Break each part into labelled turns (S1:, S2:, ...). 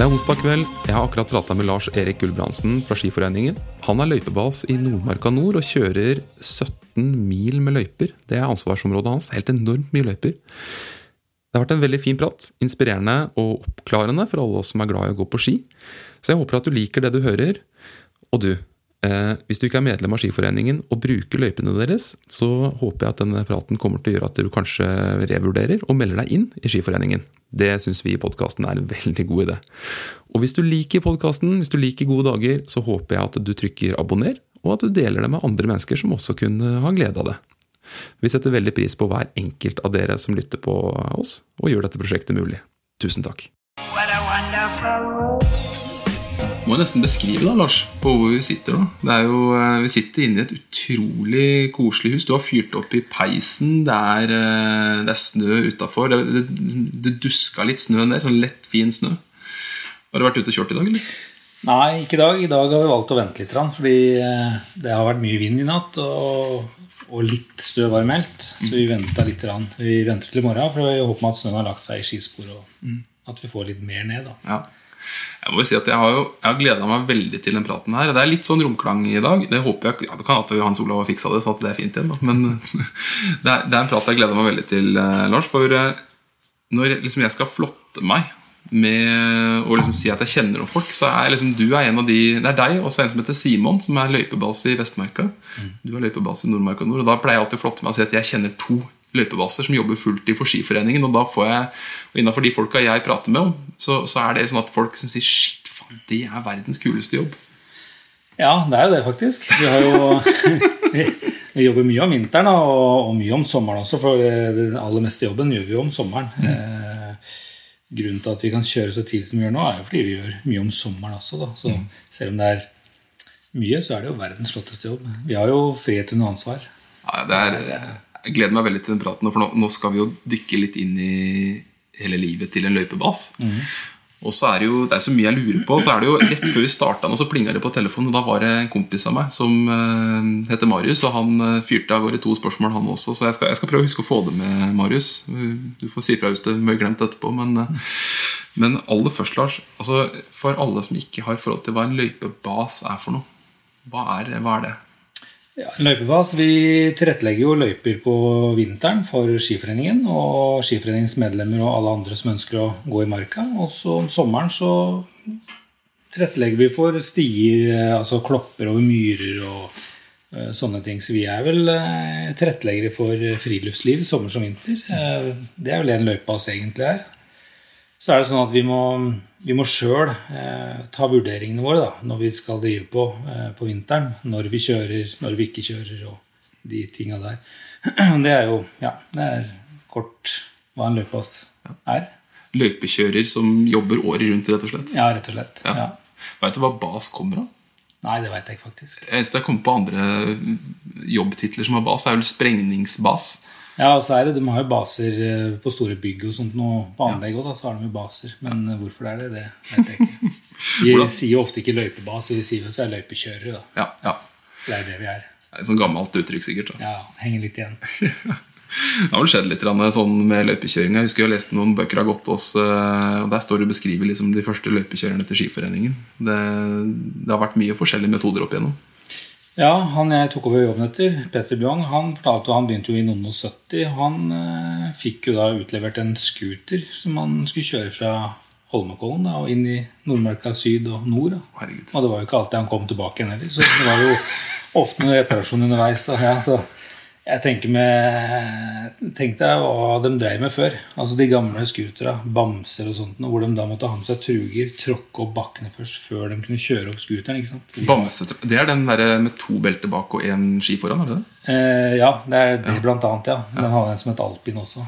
S1: Det er onsdag kveld. Jeg har akkurat prata med Lars Erik Gulbrandsen fra Skiforeningen. Han er løypebas i Nordmarka nord og kjører 17 mil med løyper. Det er ansvarsområdet hans. Helt enormt mye løyper. Det har vært en veldig fin prat. Inspirerende og oppklarende for alle oss som er glad i å gå på ski. Så jeg håper at du liker det du hører. Og du, hvis du ikke er medlem av Skiforeningen og bruker løypene deres, så håper jeg at denne praten kommer til å gjøre at du kanskje revurderer og melder deg inn i Skiforeningen. Det syns vi i podkasten er en veldig god idé. Og hvis du liker podkasten, hvis du liker Gode dager, så håper jeg at du trykker abonner, og at du deler det med andre mennesker som også kunne ha glede av det. Vi setter veldig pris på hver enkelt av dere som lytter på oss, og gjør dette prosjektet mulig. Tusen takk.
S2: What a wonderful.
S1: Må jo nesten beskrive da, Lars, på hvor vi sitter nå. Det er jo, eh, vi sitter inne i et utrolig koselig hus. Du har fyrt opp i peisen. Det er, eh, det er snø utafor. Det, det, det duska litt snø ned. Sånn lett, fin snø. Har du vært ute og kjørt i dag, eller?
S3: Nei, ikke i dag. I dag har vi valgt å vente litt, fordi eh, det har vært mye vind i natt. Og, og litt støv var meldt, så vi venta litt. Vi venter til i morgen, for vi håper at snøen har lagt seg i skispor, og at vi får litt mer ned. da.
S1: Ja. Jeg må jo si at jeg har, jo, jeg har gleda meg veldig til den praten her. Det er litt sånn romklang i dag. Det håper jeg, ja, det kan at Hans Olav har fiksa det, så at det er fint igjen. Da. Men det er, det er en prat jeg gleder meg veldig til, eh, Lars. For eh, når liksom jeg skal flotte meg med å liksom si at jeg kjenner noen folk, så er liksom, du er en av de Det er deg og så en som heter Simon, som er løypebase i Vestmarka. Du er løypebase i Nordmarka Nord. Og da pleier jeg alltid å flotte meg og si at jeg kjenner to løypebaser som jobber fulltid for Skiforeningen. Og da får jeg, og innenfor de folka jeg prater med om, så, så er det sånn at folk som sier Shit, faen, det er verdens kuleste jobb.
S3: Ja, det er jo det, faktisk. Vi, har jo, vi, vi jobber mye om vinteren og, og mye om sommeren også, for den aller meste jobben gjør vi jo om sommeren. Eh, grunnen til at vi kan kjøre så tidlig som vi gjør nå, er jo fordi vi gjør mye om sommeren også. Da. Så selv om det er mye, så er det jo verdens flotteste jobb. Vi har jo frihet under ansvar.
S1: Ja, det er, jeg gleder meg veldig til den praten, for nå, nå skal vi jo dykke litt inn i hele livet til en løypebas. Og så er det jo det er så mye jeg lurer på. Så er det jo Rett før vi starta, så plinga det på telefonen. og Da var det en kompis av meg som uh, heter Marius, og han uh, fyrte av gårde to spørsmål, han også. Så jeg skal, jeg skal prøve å huske å få det med, Marius. Du får si ifra hvis du har glemt etterpå. Men, uh, men aller først, Lars. Altså, for alle som ikke har forhold til hva en løypebas er for noe, hva er, hva er det?
S3: Ja, en løypebas, Vi tilrettelegger jo løyper på vinteren for Skiforeningen og Skiforeningens medlemmer og alle andre som ønsker å gå i marka. Og så om sommeren så tilrettelegger vi for stier, eh, altså klopper over myrer og eh, sånne ting. Så vi er vel eh, tilretteleggere for friluftsliv sommer som vinter. Det er vel en løypebas egentlig er. Så er det sånn at vi må, vi må sjøl eh, ta vurderingene våre da, når vi skal drive på eh, på vinteren. Når vi kjører, når vi ikke kjører og de tinga der. Det er jo ja, det er kort hva en løypebass er.
S1: Løpekjører som jobber året rundt, rett og slett?
S3: Ja, rett og slett.
S1: Ja.
S3: Ja.
S1: Veit du hva bas kommer av?
S3: Nei, det veit jeg ikke faktisk.
S1: Eneste jeg kommer på andre jobbtitler som har bas, er vel sprengningsbas.
S3: Ja, og så er det, De har jo baser eh, på store bygg og sånt nå, på anlegg da, så har de jo baser. Men eh, hvorfor det er det, det vet jeg ikke. Vi sier jo ofte ikke løypebas, vi sier jo at vi er løypekjørere. da.
S1: Ja, ja.
S3: Det er det vi er.
S1: Det er et sånn gammelt uttrykk, sikkert. Da.
S3: Ja, Henger litt igjen.
S1: Det har vel skjedd litt sånn med løypekjøring. Jeg husker jeg har lest noen bøker av Gottaas, eh, og der står det og beskriver liksom de første løypekjørerne til Skiforeningen. Det, det har vært mye forskjellige metoder opp igjennom.
S3: Ja, han jeg tok over jobben etter, Peter Bjong, han fortalte han begynte jo i noen og 70. Han eh, fikk jo da utlevert en scooter som han skulle kjøre fra Holmenkollen da, og inn i Nordmarka syd og nord. Da. Og det var jo ikke alltid han kom tilbake igjen heller, så det var jo ofte noen reparasjon underveis. Og, ja, så jeg tenker med Tenk deg hva de drev med før. Altså De gamle scootera, bamser og sånt, hvor de da måtte ha med seg truger, tråkke opp bakkene først før de kunne kjøre opp scooteren. ikke sant?
S1: Bamse, det er den der med to belter bak og én ski foran? er det det?
S3: Eh, ja, det er det blant annet, ja. Den hadde en som het Alpin også.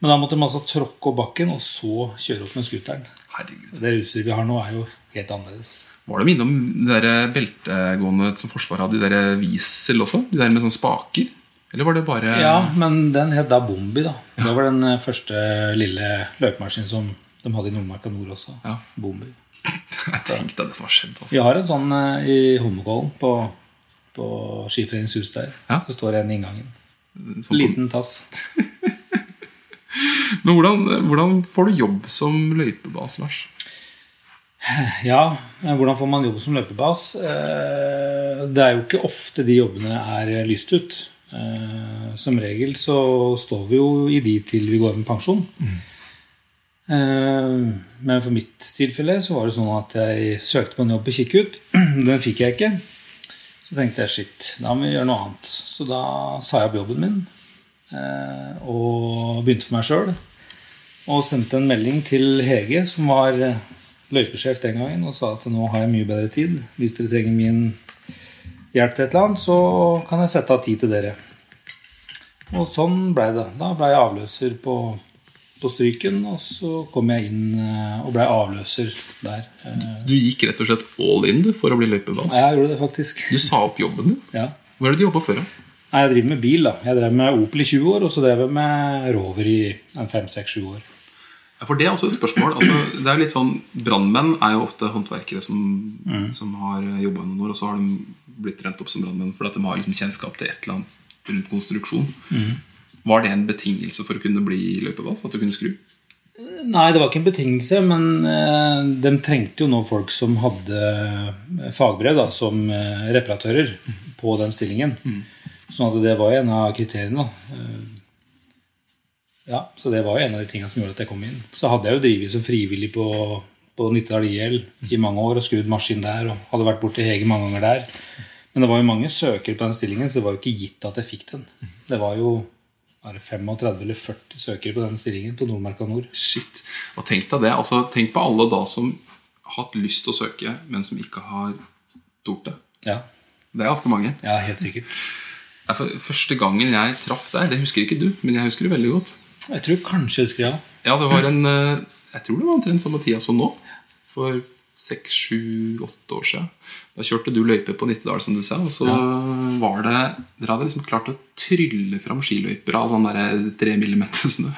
S3: Men da måtte de altså tråkke opp bakken, og så kjøre opp med scooteren.
S1: Herregud.
S3: Det utstyret vi har nå, er jo helt annerledes.
S1: Var de innom det der beltegående som Forsvaret hadde, de der Wiesel også? De der med sånne spaker? Eller var det bare
S3: Ja, men den het da Bombi, da. Det var den eh, første lille løpemaskinen som de hadde i Nordmarka nord også.
S1: Ja.
S3: Bombi.
S1: Jeg tenkte det som har skjedd. Altså.
S3: Vi har en sånn eh, i Holmenkollen, på, på Skiforeningens hus der.
S1: Ja.
S3: Så står det en i inngangen.
S1: Sånn
S3: Liten tass.
S1: Men hvordan, hvordan får du jobb som løypebas, Lars?
S3: Ja, hvordan får man jobb som løpebas? Eh, Det er jo ikke ofte de jobbene er lyst ut. Eh, Som regel så står vi jo i de til vi går med pensjon. Eh, Men for mitt tilfelle så var det sånn at jeg søkte på en jobb på Kikkut. Den fikk jeg ikke. Så tenkte jeg shit, da må vi gjøre noe annet. Så da sa jeg opp jobben min eh, og begynte for meg sjøl. Og sendte en melding til Hege, som var løypesjef den gangen, og sa at nå har jeg mye bedre tid. Hvis dere trenger min hjelp til et eller annet, så kan jeg sette av tid til dere. Og sånn blei det. Da blei jeg avløser på, på Stryken, og så kom jeg inn eh, og blei avløser der. Du,
S1: Du gikk rett og slett all in du, for å bli løypebas.
S3: Jeg gjorde det faktisk.
S1: Du sa opp jobben din.
S3: Ja.
S1: Hva er det du jobba før? da?
S3: Nei, jeg driver med bil. da. Jeg drev med Opel i 20 år, og så drev jeg med Rover i 5-6-7 år.
S1: For Det er også et spørsmål. Altså, det er litt sånn, Brannmenn er jo ofte håndverkere som, som har jobba noen år, og så har de blitt trent opp som brannmenn fordi de har liksom kjennskap til et eller annet rundt konstruksjon. Var det en betingelse for å kunne bli løypebas? At du kunne skru?
S3: Nei, det var ikke en betingelse, men eh, de trengte jo nå folk som hadde eh, fagbrev da, som eh, reparatører på den stillingen. Sånn at det var en av kriteriene. da. Ja, Så det var jo en av de tingene som gjorde at jeg kom inn. Så hadde jeg jo drevet som frivillig på, på Nittedal IL i mange år og skrudd maskin der. og hadde vært borti Hege mange ganger der. Men det var jo mange søkere på den stillingen, så det var jo ikke gitt at jeg fikk den. Det var jo bare 35 eller 40 søkere på den stillingen på Nordmarka Nord.
S1: Shit. Og tenk deg det. altså Tenk på alle da som har hatt lyst til å søke, men som ikke har tort det.
S3: Ja,
S1: Det er ganske mange.
S3: ja helt sikkert.
S1: Er Første gangen jeg traff deg, det husker ikke du, men jeg husker det veldig godt.
S3: Jeg tror kanskje jeg husker ja.
S1: Ja, det var en eh, Jeg tror det var omtrent samme tida som nå. For seks, sju, åtte år siden. Da kjørte du løype på Nittedal, som du sa. Og så var det Dere hadde liksom klart å trylle fram skiløyper av sånn der tre millimeter snø.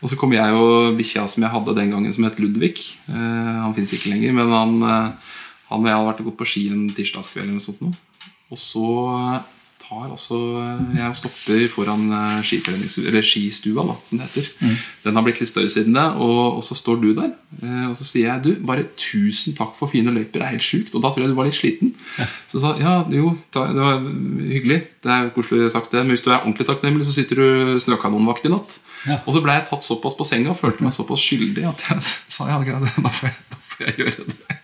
S1: Og så kom jeg og bikkja som jeg hadde den gangen, som het Ludvig. Eh, han fins ikke lenger, men han, eh, han og jeg hadde vært og gått på ski en tirsdagskveld eller noe sånt. Nå. Og så tar altså jeg stopper foran eh, skistua, da, som det heter. Den har blitt litt større siden det, og, og så står du der. eh, Og så sier jeg du, bare tusen takk for fine løyper, det er helt sjukt. Og da tror jeg du var litt sliten. Så sa ja, jo, det var hyggelig. Det er koselig sagt, det. Men hvis du er ordentlig takknemlig, så sitter du snøkanonvakt i natt. Og så ble jeg tatt såpass på senga og følte meg såpass skyldig at jeg sa ja, greit, da får jeg, da får jeg gjøre det.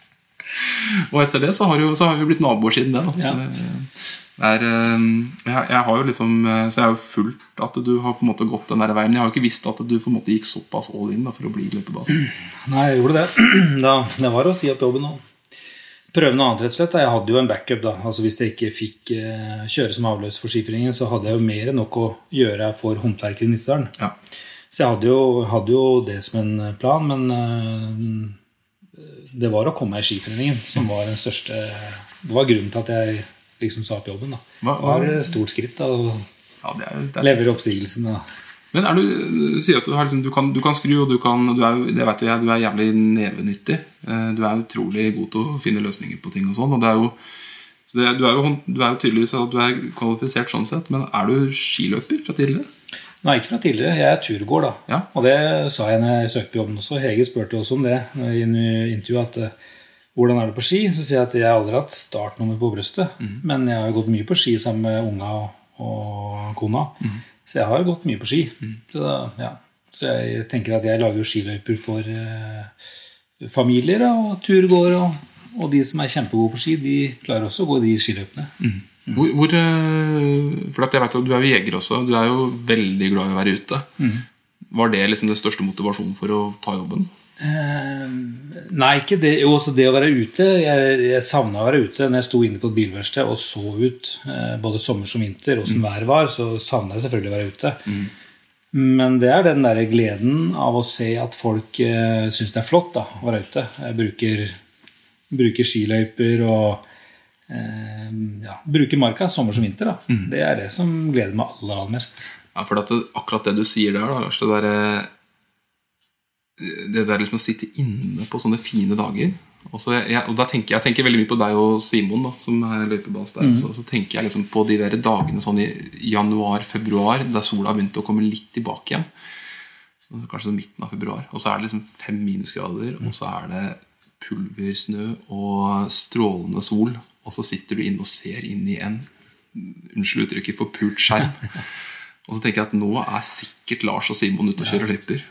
S1: Og etter det så har, jo, så har vi blitt naboer siden det. Da.
S3: Ja.
S1: det er, eh, jeg, jeg har jo liksom eh, Så jeg har jo fulgt at du har på en måte gått den der veien. Jeg har jo ikke visst at du på en måte gikk såpass all in da, for å bli løpebas.
S3: Nei, jeg gjorde det. Da, det var å si opp jobben og prøve noe annet, rett og slett. Jeg hadde jo en backup. da. Altså Hvis jeg ikke fikk eh, kjøre som avløs for skifringen, så hadde jeg jo mer enn nok å gjøre for håndverkere i Nittedalen.
S1: Ja.
S3: Så jeg hadde jo, hadde jo det som en plan, men det var å komme meg i Skiforeningen som var den største Det var grunnen til at jeg liksom sa opp jobben. da.
S1: Hva-
S3: Det var et stort skritt da, og
S1: Ja, det er, det er
S3: Lever oppsigelsen. og...
S1: Men er du, du sier at du, har liksom, du, kan, du kan skru, og du, kan, du er, det vet jo jeg, du er jævlig nevenyttig. Eh, Du er utrolig god til å finne løsninger på ting og sånn. Og det er jo, så det, du, er jo, du er jo tydeligvis at du er kvalifisert sånn sett, men er du skiløper fra tidligere?
S3: Nei, ikke fra tidligere. Jeg er turgåer, da.
S1: Ja.
S3: Og det sa jeg når jeg søkte på jobben også. Hege spurte også om det i intervjuet. at eh, hvordan er det på ski, så sier jeg at jeg har aldri hatt startnummer på brøstet. Men jeg har jo gått mye på ski sammen med unga og, og kona. Så jeg har gått mye på ski. Så, ja. så jeg tenker at jeg lager jo skiløyper for eh, familier da, og turgåere. Og, og de som er kjempegode på ski, de klarer også å gå de skiløypene.
S1: Hvor, hvor, eh, for at jeg vet at Du er jo jeger også. Du er jo veldig glad i å være ute. Var det liksom den største motivasjonen for å ta jobben?
S3: Eh, nei, ikke det. Jo, også det å være ute. Jeg, jeg savna å være ute. Når jeg sto inne på et bilverksted og så ut eh, både sommer som vinter, åssen været var, så savna jeg selvfølgelig å være ute. Men det er den der gleden av å se at folk eh, syns det er flott da, å være ute. Jeg bruker, bruker skiløyper og eh, ja, bruker marka sommer som vinter. Da. Det er det som gleder meg aller, aller mest.
S1: Ja, for at det, akkurat det du sier der, da, det derre det der liksom å sitte inne på sånne fine dager og, så jeg, og da tenker jeg, jeg tenker veldig mye på deg og Simon, da, som er løypebas der. Så, så tenker jeg liksom på de der dagene sånn i januar-februar, der sola har begynt å komme litt tilbake igjen. Så Kanskje midten av februar. Og så er det liksom fem minusgrader, og så er det pulversnø og strålende sol. Og så sitter du inne og ser inn i en unnskyld uttrykket, forpult skjerm. Og så tenker jeg at nå er sikkert Lars og Simon ute og kjører løyper.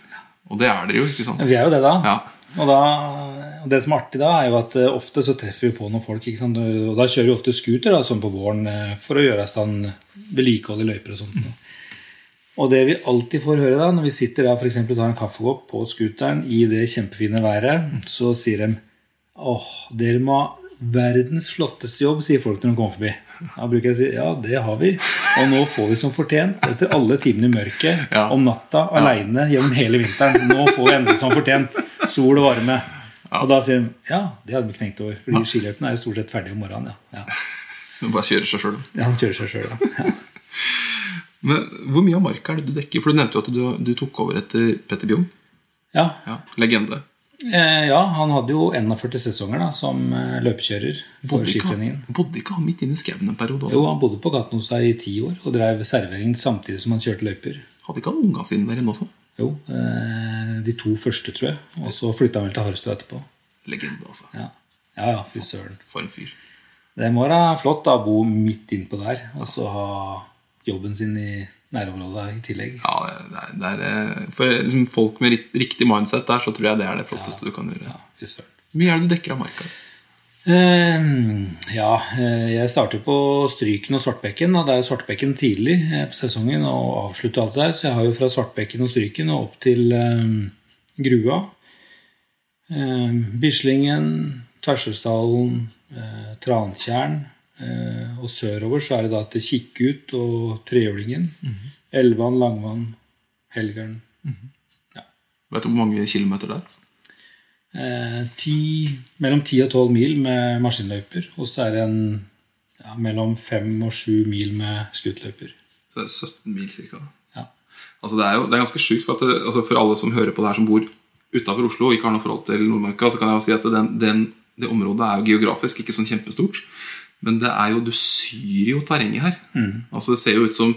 S1: Og det er dere jo, ikke sant?
S3: Vi er jo det, da.
S1: Ja.
S3: Og, da, og det som er artig da, er jo at eh, ofte så treffer vi på noen folk. Ikke sant? Og da kjører vi ofte scooter da, sånn på våren eh, for å gjøre i stand vedlikehold i løyper og sånt. Og det vi alltid får høre da, når vi sitter der for eksempel, og tar en kaffekopp på scooteren i det kjempefine været, så sier de åh, dere må ha verdens flotteste jobb, sier folk når de kommer forbi. Da bruker jeg å si ja, det har vi. Og nå får vi som fortjent, etter alle timene i mørket,
S1: Ja.
S3: om natta, aleine gjennom hele vinteren. Nå får vi endelig som fortjent sol og varme. Og da sier de ja, det hadde vi ikke tenkt over. Fordi skiløypene er jo stort sett ferdige om morgenen. Ja, ja.
S1: Du bare kjører seg sjøl.
S3: ja Han kjører seg sjøl, ja. ja.
S1: Men hvor mye av marka er det du dekker? For du nevnte jo at du, du tok over etter Petter Bjørn.
S3: ja.
S1: Ja, legende.
S3: Eh, ja, han hadde jo 41 sesonger da, som eh, løpekjører for
S1: han- bodde ikke han midt inne i skauen en periode
S3: Jo, han bodde på gaten hos deg i ti år og drev servering samtidig som han kjørte løyper.
S1: Hadde ikke han unga sine der inne også?
S3: Jo, eh, de to første, tror jeg. Og så flytta han vel til Harstad etterpå.
S1: Legende, altså.
S3: Ja, ja, ja fy søren.
S1: For en fyr.
S3: Det må være flott da, å bo midt innpå der, og så ha jobben sin i nærområdet i tillegg.
S1: Ja, det er, det er, eh, For liksom, folk med riktig mindset der, så tror jeg det er det flotteste du kan gjøre.
S3: Ja.
S1: Hvor mye er det du dekker av marka?
S3: Eh, ja, eh, jeg starter på Stryken og Svartbekken. Og det er Svartbekken tidlig på sesongen og avslutter alt det der. Så jeg har jo fra Svartbekken og Stryken og opp til Grua. Bislingen, Tversøysdalen, Trantjern. Eh, og sørover så er det da til Kikkut og Trehjulingen. Elvan, Langvann, Helgeren.
S1: Vet du hvor mange kilometer det er?
S3: Eh, ti, mellom 10 og 12 mil med maskinløyper. Og så er det en ja, mellom 5 og 7 mil med skuttløyper
S1: Så det er 17 mil cirka.
S3: Ja.
S1: Altså, det er jo det er ganske sjukt. For, at det, altså, for alle som hører på det her, som bor utafor Oslo og ikke har noe forhold til Nordmarka, så kan jeg jo si at den, den, det området er jo geografisk ikke sånn kjempestort. Men det er jo, du syr jo terrenget her. Altså, det ser jo ut som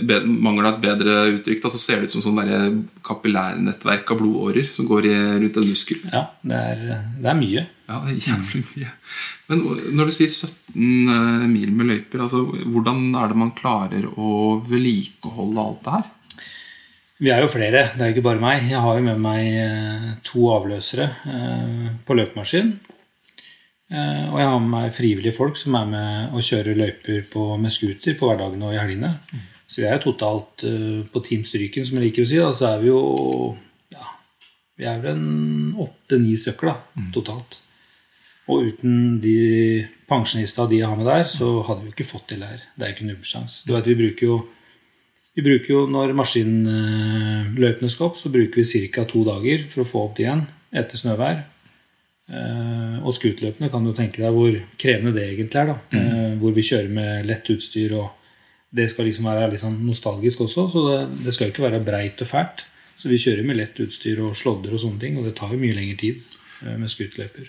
S1: Mangler et bedre uttrykk, da, så ser det ut som sånn kapillærnettverk av blodårer som går i, rundt en muskel.
S3: Ja, det er, det er mye.
S1: Ja, det er jævlig mye. Men når du sier 17 eh, mil med løyper, altså, hvordan er det man klarer å vedlikeholde alt det her?
S3: Vi er jo flere, det er jo ikke bare meg. Jeg har jo med meg eh, to avløsere eh, på løpemaskin. Eh, Og jeg har med meg frivillige folk som er med og kjører løyper på, med scooter på hverdagen og i helgene. Så vi er totalt eh, på Team Stryken, som jeg liker å si. Da, så er vi jo ja, Vi er vel en åtte-ni stykker da, totalt. Og uten de pensjonista de har med der, så hadde vi ikke fått til det her. Det er ikke nubbsjans. Du vet, vi bruker jo vi bruker jo, Når maskinløypene skal opp, så bruker vi ca. to dager for å få opp det igjen etter snøvær. Eh, Og skutløpene kan du tenke deg hvor krevende det egentlig er. da. Eh, Hvor vi kjører med lett utstyr, og det skal liksom være litt sånn nostalgisk også. Så det, det skal jo ikke være breit og fælt. Så vi kjører med lett utstyr og slådder og sånne ting, og det tar jo mye lengre tid eh, med skutløper.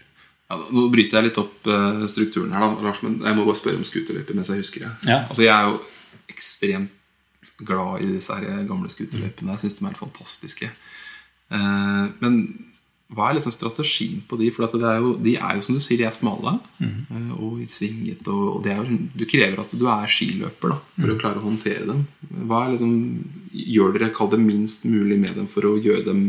S1: Ja, nå bryter jeg litt opp strukturen her, da, Lars, men jeg må bare spørre om skuterløyper mens jeg husker det.
S3: Ja.
S1: Altså, jeg er jo ekstremt glad i disse her gamle skuterløypene. Jeg syns de er fantastiske. Eh, men hva er liksom strategien på de? For er jo, de er jo som du sier, de er smale mm. og svinget. Og, og det er jo, du krever at du er skiløper da, for å klare å håndtere dem. Hva er liksom, Gjør dere kall det minst mulig med dem for å gjøre dem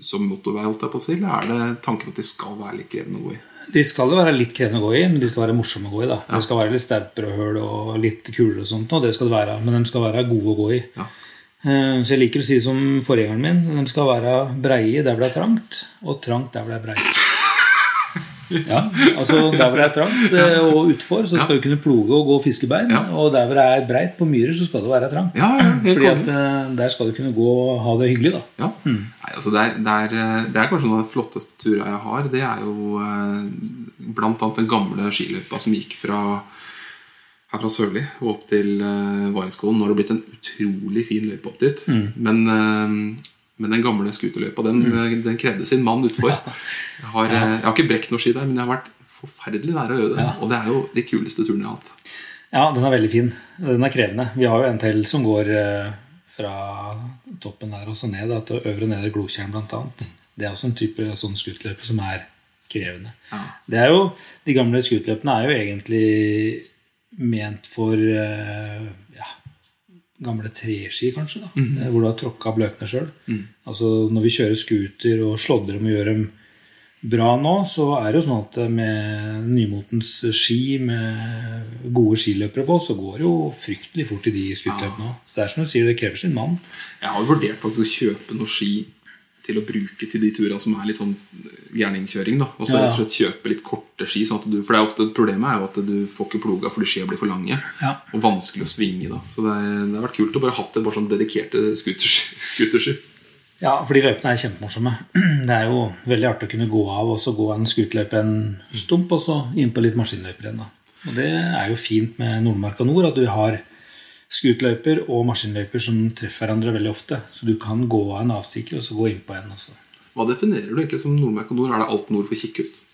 S1: som motorvei? holdt jeg på å si, Eller er det tanken at de skal være litt krevende å gå i?
S3: De skal jo være litt krevende å gå i, men de skal være morsomme å gå i. da. Det skal være litt stauper og høl og litt kuler og sånt, og det skal det være. Men de skal være gode å gå i.
S1: Ja.
S3: Eh, Så jeg liker å si som forgjengeren min, de skal være breie der hvor det er trangt, og trangt der hvor det er breit. Ja, altså Der hvor det er trangt eh, og utfor, så skal du kunne ploge og gå fiskebein.
S1: bein.
S3: Og der hvor det er breit på myrer, så skal det være trangt.
S1: Ja, ja,
S3: Fordi at eh, der skal du kunne gå og ha det hyggelig. da.
S1: Ja. Nei, altså det, er, det, er, det er kanskje noen av de flotteste turene jeg har. Det er jo bl.a. den gamle skiløypa som gikk fra her fra Sørli og opp til uh, Vareskolen. Nå har det blitt en utrolig fin løype opp dit. Men, uh, men den gamle skuterløypa, den, mm. den krevde sin mann utfor. Jeg, har, eh, jeg har ikke brekt noe ski der, men jeg har vært forferdelig nær å gjøre det. Og det er jo de kuleste turene jeg har hatt.
S3: Ja, den er veldig fin. Den er krevende. Vi har jo en til som går uh, fra toppen der og så ned, da, til øvre og nedre Glokjern bl.a. Det er også en type sånn skuterløype som er krevende.
S1: Ja.
S3: Det er jo, De gamle skutløpene er jo egentlig ment for eh, ja, gamle treski, kanskje. da, eh, Hvor du har tråkka bløkene sjøl. Mm. Altså, når vi kjører scooter og slådder om og gjør dem bra nå, så er det jo sånn at med nymotens ski med gode skiløpere på, så går det jo fryktelig fort i de skuterløpene òg. Så det er som du sier, det krever sin mann.
S1: Jeg har jo vurdert faktisk å kjøpe noen ski til å bruke til de turene som er litt sånn gærningkjøring. da Og så rett og slett kjøpe litt korte ski. Sånn at du, for det er ofte Problemet er jo at du får ikke ploga fordi skia blir for lange.
S3: Ja.
S1: Og vanskelig å svinge. da Så det, er, det har vært kult å bare hatt det bare sånn dedikerte scooterski.
S3: Ja, for de løypene er kjempemorsomme. Det er jo veldig artig å kunne gå av og så gå en scooterløype en stump, og så inn på litt maskinløyper igjen. da. Og det er jo fint med Nordmarka Nord at du har skuterløyper og maskinløyper som treffer hverandre veldig ofte. Så du kan gå av en avstikker og så gå inn på en. Også.
S1: Hva definerer du egentlig som Nordmarka nord? Er det alt nord for kikkut?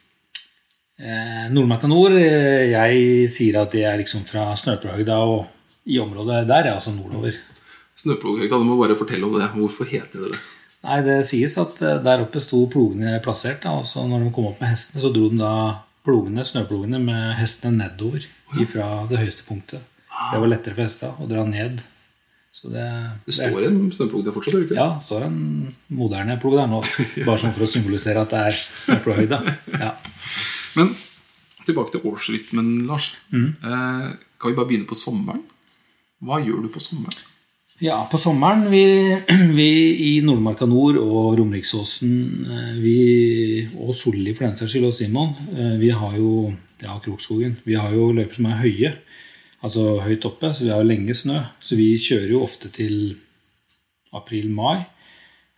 S3: Eh, Nordmarka Nord, eh, jeg sier at det er liksom fra Snøpløhøgda og i området der, er altså nordover.
S1: Snøploghøgda, du må bare fortelle om det. Hvorfor heter det det?
S3: Nei, det sies at eh, der oppe sto plogene plassert, da, og så når de kom opp med hestene, så dro de da plogene, snøplogene med hestene nedover fra det høyeste punktet. Det var lettere for hestene å dra ned. Så det,
S1: Det står en snøplog der fortsatt? ikke?
S3: Ja, det står en moderne plog der nå. Bare sånn for å symbolisere at det er snøplogehøyde. Ja.
S1: Men tilbake til årsrytmen, Lars.
S3: Mm.
S1: Eh, kan vi bare begynne på sommeren? Hva gjør du på sommeren?
S3: Ja, på sommeren vi, vi i Nordmarka Nord og Romeriksåsen eh, vi, og Solli for den saks skyld, og Simon, eh, vi har jo ja, Krokskogen. Vi har jo løyper som er høye, altså høyt oppe, så vi har jo lenge snø. Så vi kjører jo ofte til april-mai.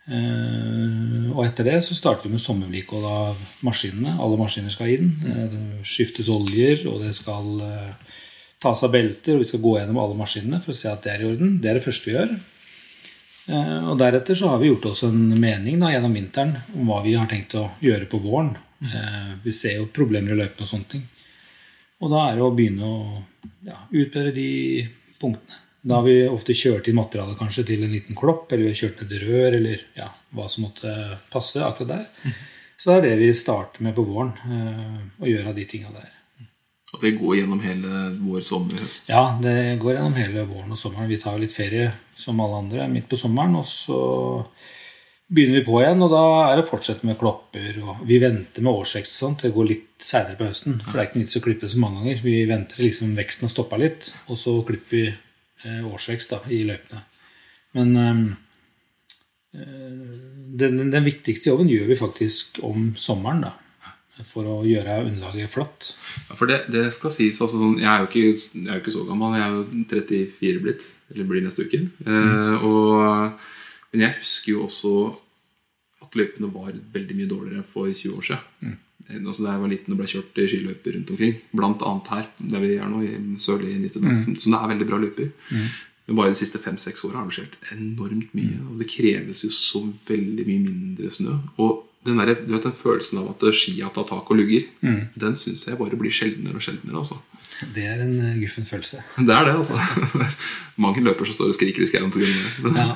S3: Eh, og etter det så starter vi med sommervedlikehold av maskinene. Alle maskiner skal inn. Eh, det skiftes oljer, og det skal eh, tas av belter, og vi skal gå gjennom alle maskinene for å se at det er i orden. Det er det første vi gjør. Og deretter så har vi gjort oss en mening da, gjennom vinteren om hva vi har tenkt å gjøre på våren. Vi ser jo problemer i løypene og sånne ting. Og da er det å begynne å ja, utbedre de punktene. Da har vi ofte kjørt inn materialet kanskje til en liten klopp, eller vi har kjørt ned et rør, eller ja, hva som måtte passe akkurat der. Så det er det vi starter med på våren, eh, å gjøre de tinga der.
S1: Og det går gjennom hele vår, sommer, høst?
S3: Ja, det går gjennom hele våren og sommeren. Vi tar litt ferie som alle andre midt på sommeren, og så begynner vi på igjen, og da er det å fortsette med klopper. og Vi venter med årsvekst og sånn til Det går litt seinere på høsten. For det er ikke vits å klippe så mange ganger. Vi venter til liksom veksten har stoppa litt, og så klipper vi eh, årsvekst da, i løypene. Men eh, den, den, den viktigste jobben gjør vi faktisk om sommeren, da. For å gjøre underlaget flatt.
S1: Ja, for det, det skal sies altså sånn, jeg, er ikke, jeg er jo ikke så gammel, jeg er jo 34 blitt. Eller blir neste uke. Eh, og, men jeg husker jo også at løypene var veldig mye dårligere for 20 år siden. Mm. Altså da jeg var liten og ble kjørt i skiløyper rundt omkring, annet her, der vi er nå, i sørlige i mm. som, som det er veldig bra løyper. Men bare de siste fem-seks åra har det skjedd enormt mye. Altså, det kreves jo så veldig mye mindre snø. Og den, der, du vet, den følelsen av at skia tar tak og lugger, den syns jeg bare blir sjeldnere og sjeldnere. Altså.
S3: Det er en eh, guffen følelse.
S1: Det er det, altså. Mange løper som står og skriker i skauen pga. det.
S3: Ja.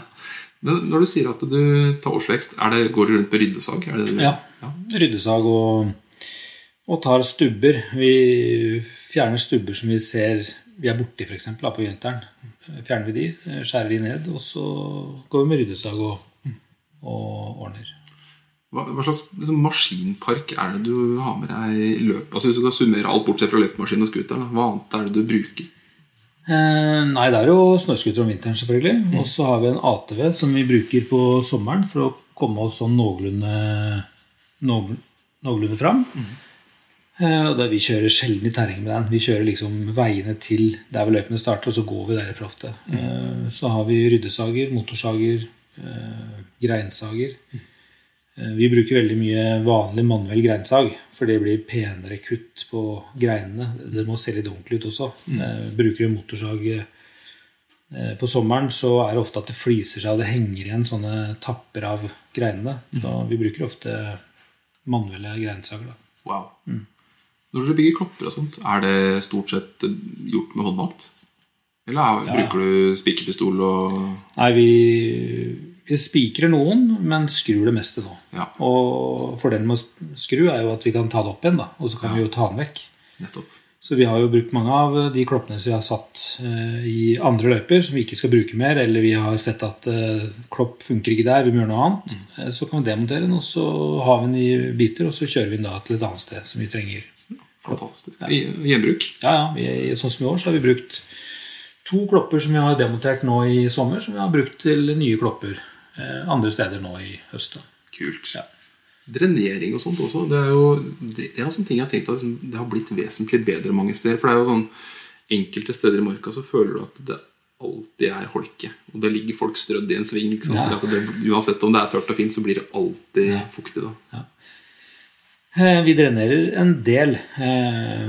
S1: Når du sier at du tar årsvekst, det, går du rundt med ryddesag? Det det Ja.
S3: Ja. Ryddesag og, og tar stubber. Vi fjerner stubber som vi ser vi er borti, f.eks. på vinteren. Fjerner vi de, skjærer de ned, og så går vi med ryddesag og, og ordner.
S1: Hva, hva slags liksom, maskinpark er det du har med deg i løpet? Altså Hvis du kan summere alt bortsett fra løpemaskin og scooter, hva annet er det du bruker?
S3: Eh, nei, det er jo snøscooter om vinteren, selvfølgelig. Og så har vi en ATV som vi bruker på sommeren for å komme oss sånn noenlunde, noenlunde fram. Mm. og da, vi kjører sjelden i terreng med den. Vi kjører liksom veiene til der hvor løypene starter, og så går vi derfra ofte. Mm. så har vi ryddesager, motorsager, eh, greinsager. Eh, Vi bruker veldig mye vanlig manuell greinsag, for det blir penere kutt på greinene. Det må se litt ordentlig ut også. Eh, Bruker du motorsag eh, på sommeren, så er det ofte at det fliser seg, og det henger igjen sånne tapper av greinene. Så vi bruker ofte manuelle greinsager. Da.
S1: Wow. Når dere bygger klopper og sånt, er det stort sett gjort med håndmakt? Eller er,
S3: Ja.
S1: bruker du spikerpistol og
S3: Nei, vi spikrer noen, men skrur det meste nå.
S1: Ja.
S3: Og fordelen med å skru er jo at vi kan ta det opp igjen, da, og så kan vi jo ta den vekk.
S1: nettopp?
S3: Så vi har jo brukt mange av de kloppene som vi har satt uh, i andre løyper, som vi ikke skal bruke mer, eller vi har sett at uh, klopp funker ikke der, vi må gjøre noe annet. Eh, så kan vi demontere den, og så har vi den i biter, og så kjører vi den da til et annet sted som vi trenger.
S1: Fantastisk. I- Gjenbruk?
S3: Ja, ja, vi, Sånn som i år så har vi brukt to klopper som vi har demontert nå i sommer, som vi har brukt til nye klopper andre steder nå i høst.
S1: Kult.
S3: Ja.
S1: Drenering og sånt også. Det er jo det er sånne ting jeg har tenkt at liksom, det har blitt vesentlig bedre mange steder. For det er jo sånn enkelte steder i marka så føler du at det alltid er holke. Og det ligger folk strødd i en sving.
S3: Ja.
S1: Det, uansett om det er tørt og fint, så blir det alltid fuktig. da
S3: Eh, Vi drenerer en del. Eh,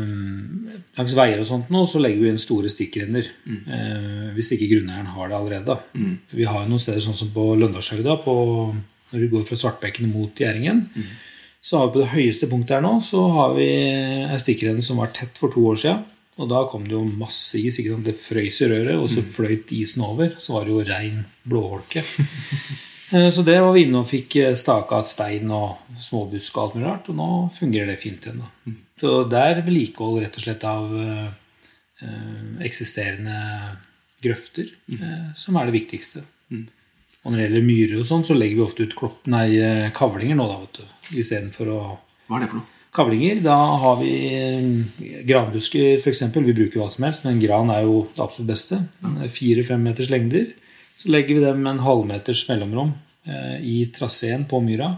S3: langs veier og sånt nå, så legger vi inn store stikkrenner. Eh, hvis ikke grunneieren har det allerede. Mm. Vi har jo noen steder sånn som på Løndalshøgda, når du går fra Svartbekken mot Gjæringen. Så har vi på det høyeste punktet her nå så har vi ei stikkrenne som var tett for to år siden. Og da kom det jo masse is. ikke sant? Det frøys i røret, og så fløyt isen over. Så var det jo rein blåholke. Eh, Så det var vi inne og fikk eh, staka et stein og småbusk og alt mulig rart, og nå fungerer det fint igjen. da. Så det er vedlikehold rett og slett av eh, eksisterende grøfter eh, som er det viktigste. Og når det gjelder myrer og sånn, så legger vi ofte ut klopp, nei, kavlinger nå, da, vet du. Istedenfor å
S1: Hva er det for noe?
S3: Kavlinger, da har vi granbusker f.eks. Vi bruker hva som helst, men gran er jo det absolutt beste. Fire-fem meters lengder. Så legger vi dem med en halvmeters mellomrom eh, i traseen på myra.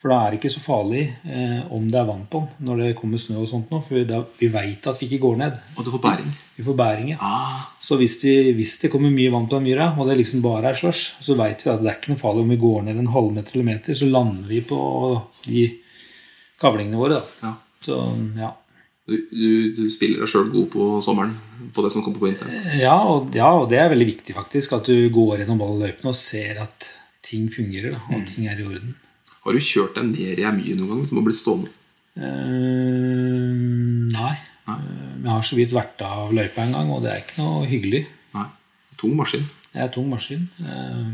S3: For da er det ikke så farlig eh, om det er vann på den når det kommer snø og sånt nå. For da, vi veit at vi ikke går ned.
S1: Og du får bæring.
S3: Vi får bæring, ja.
S1: Ah,
S3: Så hvis, vi, hvis det kommer mye vann på den myra, og det liksom bare er slush, så veit vi at det er ikke noe farlig om vi går ned en halvmeter eller meter, så lander vi på de kavlingene våre. da.
S1: ja.
S3: Så ja.
S1: Du, du, spiller deg sjøl god på sommeren på det som kommer på vinteren.
S3: Ja ja, og det er veldig viktig, faktisk. At du går gjennom alle løypene og ser at ting fungerer, og mm. ting er i orden.
S1: Har du kjørt deg ned i ei mye noen gang som har blitt stående?
S3: Uh, nei. nei. Jeg har så vidt vært av løypa en gang, og det er ikke noe hyggelig.
S1: Nei. Tung maskin.
S3: Det er tung maskin. Uh,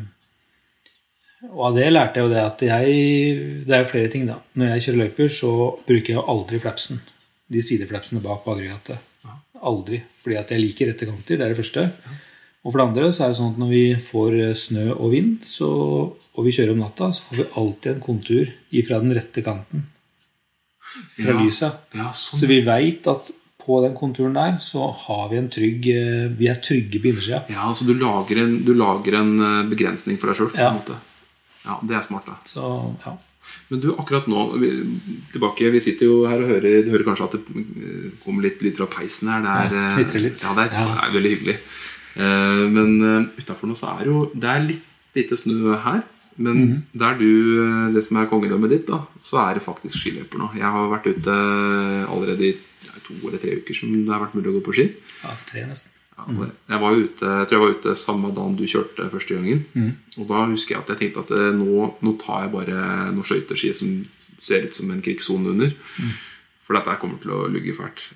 S3: Og av det lærte jeg jo det at jeg Det er jo flere ting, da. Når jeg kjører løyper, så bruker jeg jo aldri flapsen. De sideflapsene bak på aggregatet. Aldri. Fordi at jeg liker rette kanter. Det er det første. Og for det andre så er det sånn at når vi får eh, snø og vind, så, og vi kjører om natta, så får vi alltid en kontur ifra den rette kanten. Fra
S1: Ja.
S3: lyset.
S1: Ja, sånn.
S3: Så vi veit at på den konturen der så har vi en trygg eh, Vi er trygge på innersida.
S1: Ja, så du lager en, du lager en eh, begrensning for deg sjøl?
S3: Ja.
S1: ja, det er smart, da.
S3: Så ja.
S1: Men du, akkurat nå vi, tilbake, vi sitter jo her og hører Du hører kanskje at det eh, kommer litt lyd fra peisen her. Det er,
S3: Ja,
S1: eh,
S3: litt.
S1: Ja, det er, det er veldig hyggelig. Uh, men uh, utafor nå så er jo Det er litt lite snø her. Men
S3: Mhm.
S1: der du, eh, det som er kongedømmet ditt, da, så er det faktisk skiløyper nå. Jeg har vært ute allerede i to eller tre uker som det har vært mulig å gå på ski.
S3: ja tre, nesten.
S1: Ja, jeg, var ute, jeg tror jeg var ute samme dagen du kjørte første gangen.
S3: Mm.
S1: Og da husker jeg at jeg tenkte at eh, nå, nå tar jeg bare noen skøyteski som ser ut som en krigssone under.
S3: Mm.
S1: For dette kommer til å lugge fælt.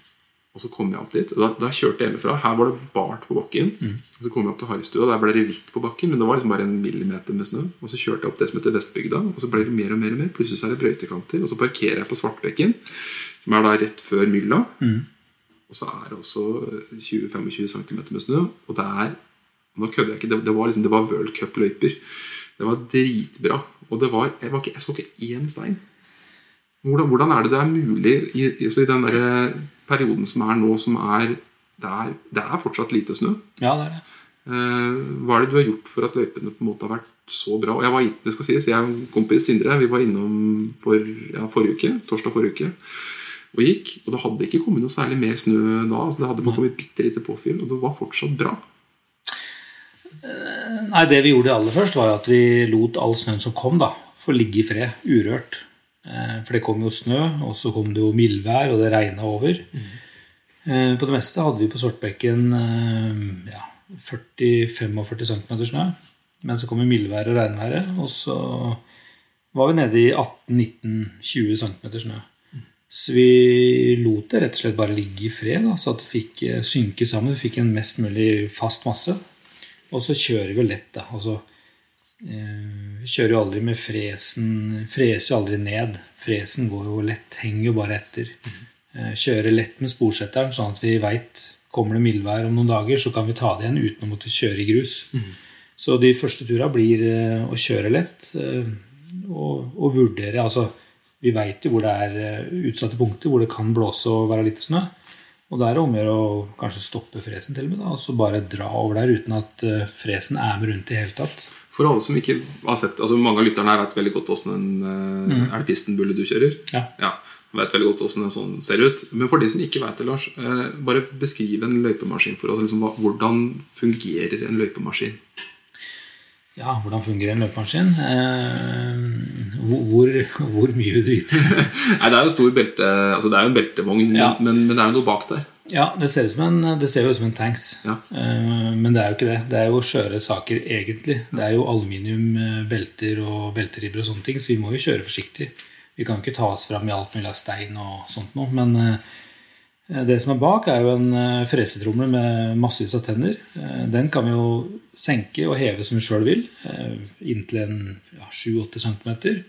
S1: Og så kom jeg opp dit. Da, da kjørte jeg hjemmefra. Her var det bart på bakken. Og Så kom jeg opp til Harrystua. Der ble det hvitt på bakken, men det var liksom bare en millimeter med snø. Og så kjørte jeg opp det som heter Vestbygda, og så ble det mer og mer. og mer Plutselig er det brøytekanter. Og så parkerer jeg på Svartbekken, som er da rett før mylla. Og så er det også 20-25 cm med snø. Og det er Nå kødder jeg ikke. Det, det var liksom, det var World Cup-løyper. Det var dritbra. Og det var, jeg, var ikke, jeg så ikke én stein. Hvordan, hvordan er det det er mulig i, i, i den der perioden som er nå, som er det, er det er fortsatt lite snø.
S3: Ja, det er det.
S1: Eh, hva er det du har gjort for at løypene på en måte har vært så bra? Og jeg var, det skal sies, jeg og kompis Sindre vi var innom for, ja, forrige uke, torsdag forrige uke og gikk. Og det hadde ikke kommet noe særlig mer snø da. altså Det hadde bare kommet bitte lite påfyll, og det var fortsatt bra.
S3: Nei, Det vi gjorde aller først, var at vi lot all snøen som kom, da, få ligge i fred, urørt. Eh, For det kom jo snø, og så kom det jo mildvær, og det regna over. Mm. På det meste hadde vi på Svartbekken eh, ja, 40-45 cm snø. Men så kom jo mildværet og regnværet, og så var vi nede i 18-19-20 cm snø. Så vi lot det rett og slett bare ligge i fred, da, så at det fikk eh, synke sammen. Vi fikk en mest mulig fast masse. Og så kjører vi lett, da. Altså, eh, vi kjører jo aldri med fresen Freser jo aldri ned. Fresen går jo lett, henger jo bare etter. Eh, kjører lett med sporsetteren, sånn at vi veit Kommer det mildvær om noen dager, så kan vi ta det igjen uten å måtte kjøre i grus. Så de første tura blir å kjøre lett og, og vurdere. Altså, vi veit jo hvor det er eh, utsatte punkter hvor det kan blåse og være litt snø. Og da er det om å gjøre å kanskje stoppe fresen til og med, da, og så bare dra over der uten at eh, fresen er med rundt i det hele tatt.
S1: For alle som ikke har sett altså Mange av lytterne her vet veldig godt åssen en mm. Er det pistenbulle du kjører?
S3: Ja.
S1: ja vet veldig godt hvordan en sånn ser ut. Men for de som ikke vet det, Lars, bare beskriv en løypemaskin for oss. Liksom, hvordan fungerer en løypemaskin?
S3: Ja, hvordan fungerer en løpemaskin? Eh, hvor, hvor, mye vil du vite?
S1: Nei, Det er jo stor belte, altså det er jo en beltevogn,
S3: Ja.
S1: men, men det er jo noe bak der.
S3: Ja, det ser, en, det ser jo ut som en tanks.
S1: Ja.
S3: Eh, Men det er jo ikke det. Det er jo skjøre saker, egentlig. Det er jo aluminium, eh, belter og belteribber og sånne ting, så vi må jo kjøre forsiktig. Vi kan jo ikke ta oss fram i alt mulig av stein og sånt noe. Men eh, det som er bak, er jo en fresetromle fresetrommel med massevis av tenner. Eh, Den kan vi jo senke og heve som vi sjøl vil, eh, inntil en ja, 7-8 cm.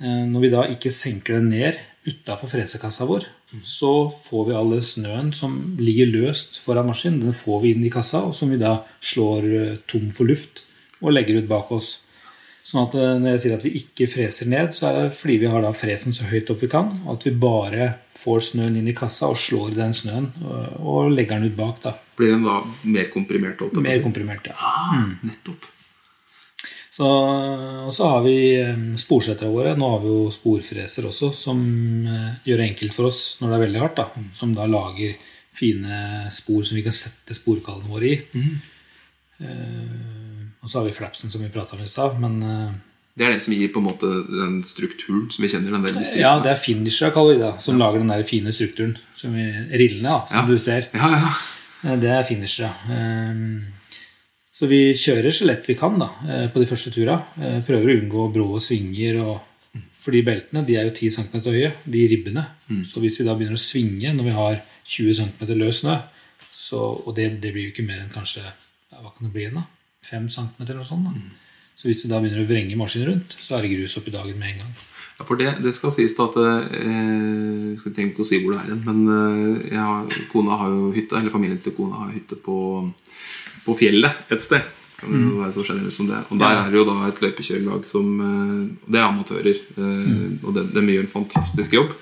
S3: Eh, Når vi da ikke senker den ned utafor fresekassa vår, så får vi all snøen som ligger løst foran maskinen, den får vi inn i kassa, og som vi da slår eh, tom for luft og legger ut bak oss. Sånn at eh, når jeg sier at vi ikke freser ned, så er det fordi vi har da fresen så høyt opp vi kan, og at vi bare får snøen inn i kassa og slår den snøen og, legger den ut bak. da.
S1: Blir den da mer komprimert? Holdt
S3: Mer komprimert, ja.
S1: Ah, nettopp.
S3: Så, og så har vi eh, sporsetterne våre. Nå har vi jo sporfreser også, som eh, gjør det enkelt for oss når det er veldig hardt. da, Som da lager fine spor som vi kan sette sporkallene våre i. Eh, og så har vi flapsen, som vi prata om i stad. Men eh,
S1: Det er den som gir på en måte den strukturen som vi kjenner. den veldig
S3: ja, det er finisher, kaller vi det, Som som lager den der fine strukturen. Som vi, rillene, da, som
S1: Ja.
S3: du ser.
S1: Ja, ja.
S3: Eh, Det er finisher, ja. Eh, Så vi kjører så lett vi kan da, på de første tura. Eh, Prøver å unngå brå svinger. Og, for de beltene de er jo 10 cm høye, de ribbene. Så hvis vi da begynner å svinge når vi har 20 cm løs snø, og det, det blir jo ikke mer enn kanskje hva kan det bli igjen da? 5 cm eller da. Så hvis du da begynner å vrenge maskinen rundt, så er det grus oppi dagen med en gang.
S1: Ja, for det, det skal sies da at eh, Jeg tenke ikke å si hvor det er hen, men eh, har, kona har jo hytte, eller familien til kona har hytte på, på fjellet et sted. Kan mm. være så generelt som det. Og der
S3: Ja.
S1: er det jo da et løypekjørerlag som eh, Det er amatører. eh, Og de, de gjør en fantastisk jobb.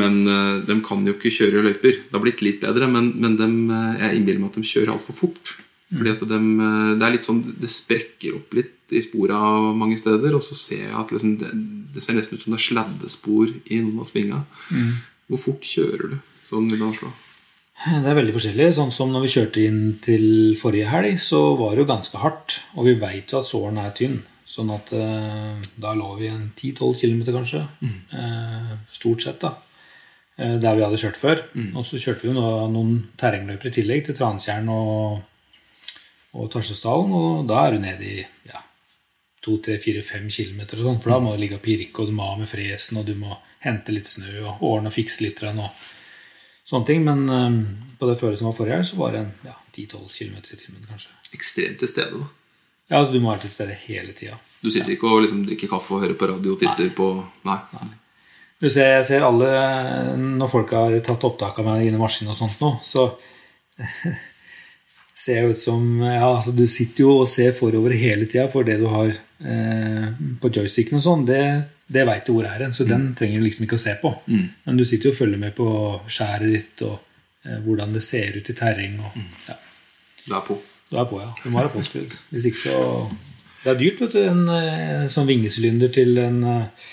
S1: Men eh, de kan jo ikke kjøre løyper. Det har blitt litt bedre, men, men eh, jeg innbiller meg at de kjører altfor fort. Fordi at dem, eh, Det er litt sånn, det sprekker opp litt i spora mange steder. Og så ser jeg at liksom det, det ser nesten ut som det er sladdespor i noen av svinga. Hvor fort kjører du? Sånn vil jeg slå.
S3: Det er veldig forskjellig. Sånn som når vi kjørte inn til forrige helg, så var det jo ganske hardt. Og vi veit jo at såren er tynn. Sånn at eh, da lå vi en 10-12 km kanskje. Eh, stort sett, da. Eh, der vi hadde kjørt før. Og så kjørte vi jo noen terrengløyper i tillegg til Transtjern og, og Tarsesdalen. Og da er du nede i ja, 2-3-4-5 km, sånn, for da må du ligge og pirke, og du må ha med fresen, og du må hente litt snø og ordne og fikse litt. Og sånne ting. Men um, på det føret som var forrige helg, så var det en ja, 10-12 km i timen, kanskje.
S1: Ekstremt til stede, da.
S3: Ja, altså Du må være til stede hele tida.
S1: Du sitter ikke og liksom drikker kaffe og hører på radio og titter på Nei.
S3: Du ser, jeg ser alle Når folk har tatt opptak av meg inne i maskinen og sånt nå, så ser jo ut som ja, altså Du sitter jo og ser forover hele tida, for det du har eh, på joysticken og sånn, det, det veit du hvor er hen. Så den trenger du liksom ikke å se på. Men du sitter jo og følger med på skjæret ditt og eh, hvordan det ser ut i terreng. Og, ja,
S1: Du er på.
S3: du er på, ja. Du må være påskrudd. Hvis ikke så Det er dyrt, vet du. En eh, sånn vingesylinder til en eh,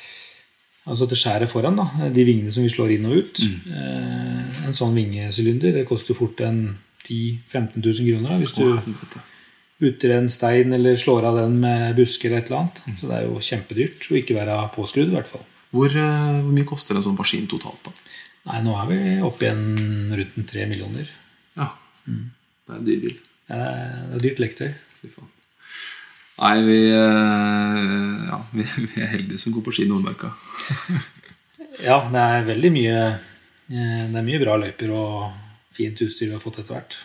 S3: Altså til skjæret foran, da. De vingene som vi slår inn og ut. Eh, en sånn vingesylinder det koster fort en 10 000-15 000 kroner hvis du butter en stein eller slår av den med busker eller et eller annet. Så det er jo kjempedyrt å ikke være påskrudd, i hvert fall.
S1: Hvor, eh, hvor mye koster en sånn maskin totalt, da?
S3: Nei, nå er vi oppe igjen rundt tre millioner.
S1: Ja. Det er en dyr bil.
S3: Det er, det er dyrt leketøy.
S1: Fy faen. Nei, vi, eh, ja, vi, vi er heldige som går på ski i Nordmarka.
S3: Ja, det er veldig mye eh, Det er mye bra løyper og fint utstyr vi har fått etter hvert.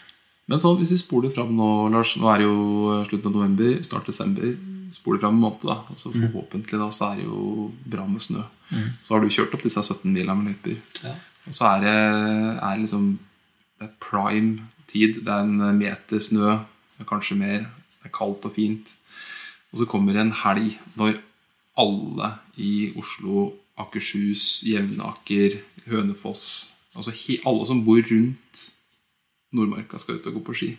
S1: Men så hvis vi spoler fram nå, Lars Nå er det jo slutten av november, start desember. Spoler fram en måned, da. Og så forhåpentlig da, så er det jo bra med snø. Så har du kjørt opp disse 17 milene med løyper.
S3: Ja.
S1: Og så er det, er liksom Det er prime tid. Det er en meter snø, kanskje mer. Det er kaldt og fint. Og så kommer det en helg når alle i Oslo, Akershus, Jevnaker, Hønefoss Altså alle som bor rundt Nordmarka, skal ut og gå på ski.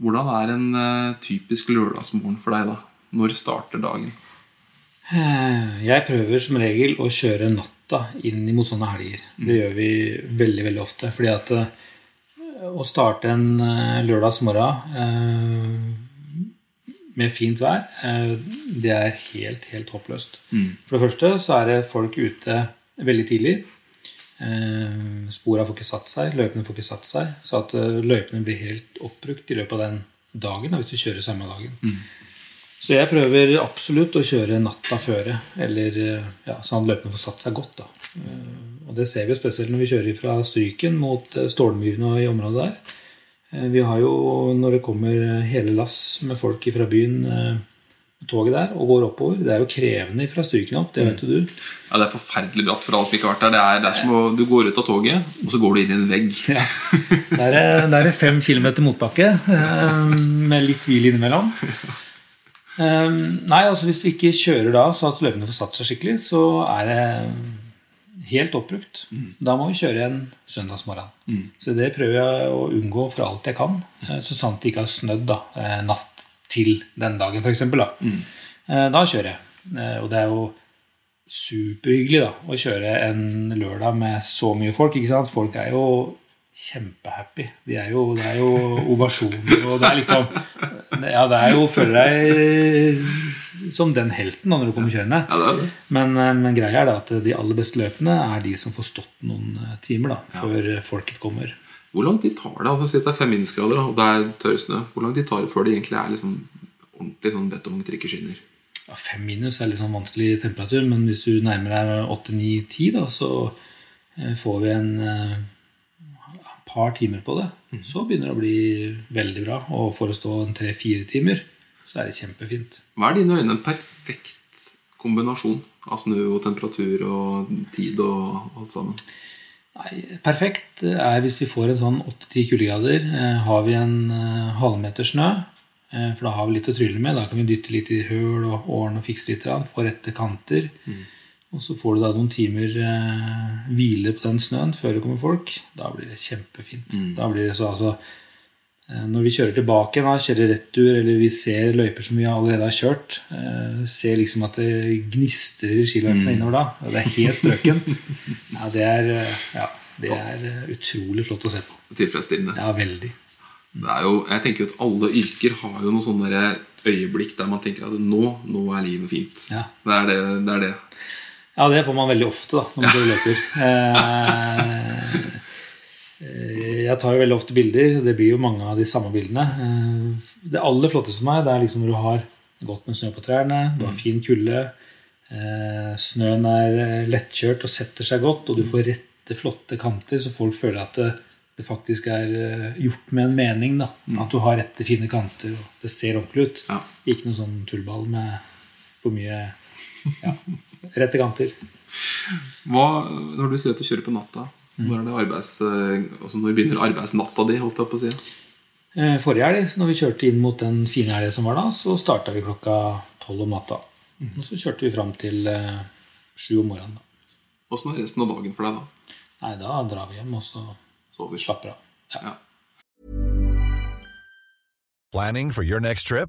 S1: Hvordan er en uh, typisk lørdagsmorgen for deg, da? Når starter dagen?
S3: Eh, Jeg prøver som regel å kjøre natta inn mot sånne helger. Det gjør vi veldig veldig ofte. Fordi at eh, å starte en lørdagsmorgen eh, med fint vær, eh, det er helt, helt håpløst. For det første så er det folk ute veldig tidlig. Eh, Spora får ikke satt seg, løypene får ikke satt seg. Så at eh, løypene blir helt oppbrukt i løpet av den dagen hvis du kjører samme dagen. Så jeg prøver absolutt å kjøre natta føre, eller eh, ja, sånn at løpene får satt seg godt. da. Og det ser vi jo spesielt når vi kjører fra Stryken mot Stålmyrene i området der. Vi har jo, når det kommer hele lass med folk fra byen på toget der og går oppover Det er jo krevende fra Stryken opp, det vet jo du.
S1: Ja, Det er forferdelig bratt for alle som ikke har vært der. Det er, det er som å, Du går ut av toget, og så går du inn i en vegg.
S3: Ja. Der er, der er fem kilometer motbakke eh, med litt hvil innimellom. Eh, Nei, altså Hvis vi ikke kjører da så at løpene får satt seg skikkelig, så er det helt oppbrukt. Da må vi kjøre en søndagsmorgen. Så det prøver jeg å unngå for alt jeg kan. eh, Så sant det ikke har snødd da, natt til den dagen, f.eks. Da. Mm. da kjører jeg. Eh, Og det er jo superhyggelig da, å kjøre en lørdag med så mye folk. ikke sant? Folk er jo kjempehappy. De er jo, det er jo ovasjoner, og det er liksom Ja, det er jo Føler deg som den helten da, når du kommer kjørende.
S1: Ja, det det.
S3: Men, eh, men greia er da at de aller beste løpene er de som får stått noen eh, timer da, før folket kommer.
S1: Hvor lang tid tar det? altså Si at det er fem minusgrader og det er tørrsnø. Hvor lang tid tar det før det egentlig er liksom ordentlig sånn betongtrikke skinner?
S3: Ja, fem minus er litt sånn vanskelig temperatur, men hvis du nærmer deg åtte, ni, ti, så eh, får vi en uh, par timer på det. Så begynner det å bli veldig bra. Og for å stå tre-fire timer, så er det kjempefint.
S1: Hva er dine øyne en perfekt kombinasjon av snø og temperatur og tid og alt sammen?
S3: Nei, perfekt er hvis vi får en sånn 8-10 kuldegrader. Eh, har vi en eh, halvmeter snø, eh, for da har vi litt å trylle med. Da kan vi dytte litt i høl og årene og fikse litt. Få rette kanter. Og så får du da noen timer hvile på den snøen før det kommer folk. Da blir det kjempefint. Da blir det så altså Når vi kjører tilbake, da, kjører retur, eller vi ser løyper som vi allerede har kjørt, eh, ser liksom at det gnistrer i skiløypene innover da. Det er helt strøkent. Ja, det er, eh, ja, det er eh, utrolig flott å se på.
S1: Tilfredsstillende.
S3: Ja, veldig.
S1: Det jo, jeg tenker at Alle yrker har jo noen sånne øyeblikk der man tenker at nå, nå er livet fint.
S3: Ja.
S1: Det er det. det, er det.
S3: Ja, det får man veldig ofte da, når man ja. løper. Eh, eh, jeg tar jo veldig ofte bilder. Det blir jo mange av de samme bildene. Eh, Det aller flotteste for meg det er liksom når du har godt med snø på trærne, du har fin kulde, eh, snøen er eh, lettkjørt og setter seg godt, og du får rette, flotte kanter, så folk føler at det, det faktisk er gjort med en mening. da. At du har rette, fine kanter, og det ser ordentlig ut.
S1: Ja.
S3: Ikke noen sånn tullball med for mye ja, rette kanter.
S1: Hva, når du sier at du kjører på natta, når, er det arbeids, eh, altså når begynner arbeidsnatta di? holdt jeg på å si?
S3: Eh, Forrige helg, når vi kjørte inn mot den fine helga som var da, så starta vi klokka tolv om natta. Og så kjørte vi fram til eh, sju om morgenen. da.
S1: Åssen er resten av dagen for deg da?
S3: Nei, da drar vi hjem, og så
S1: Sover.
S3: slapper av. Ja.
S1: Ja.
S4: Planning for your next trip?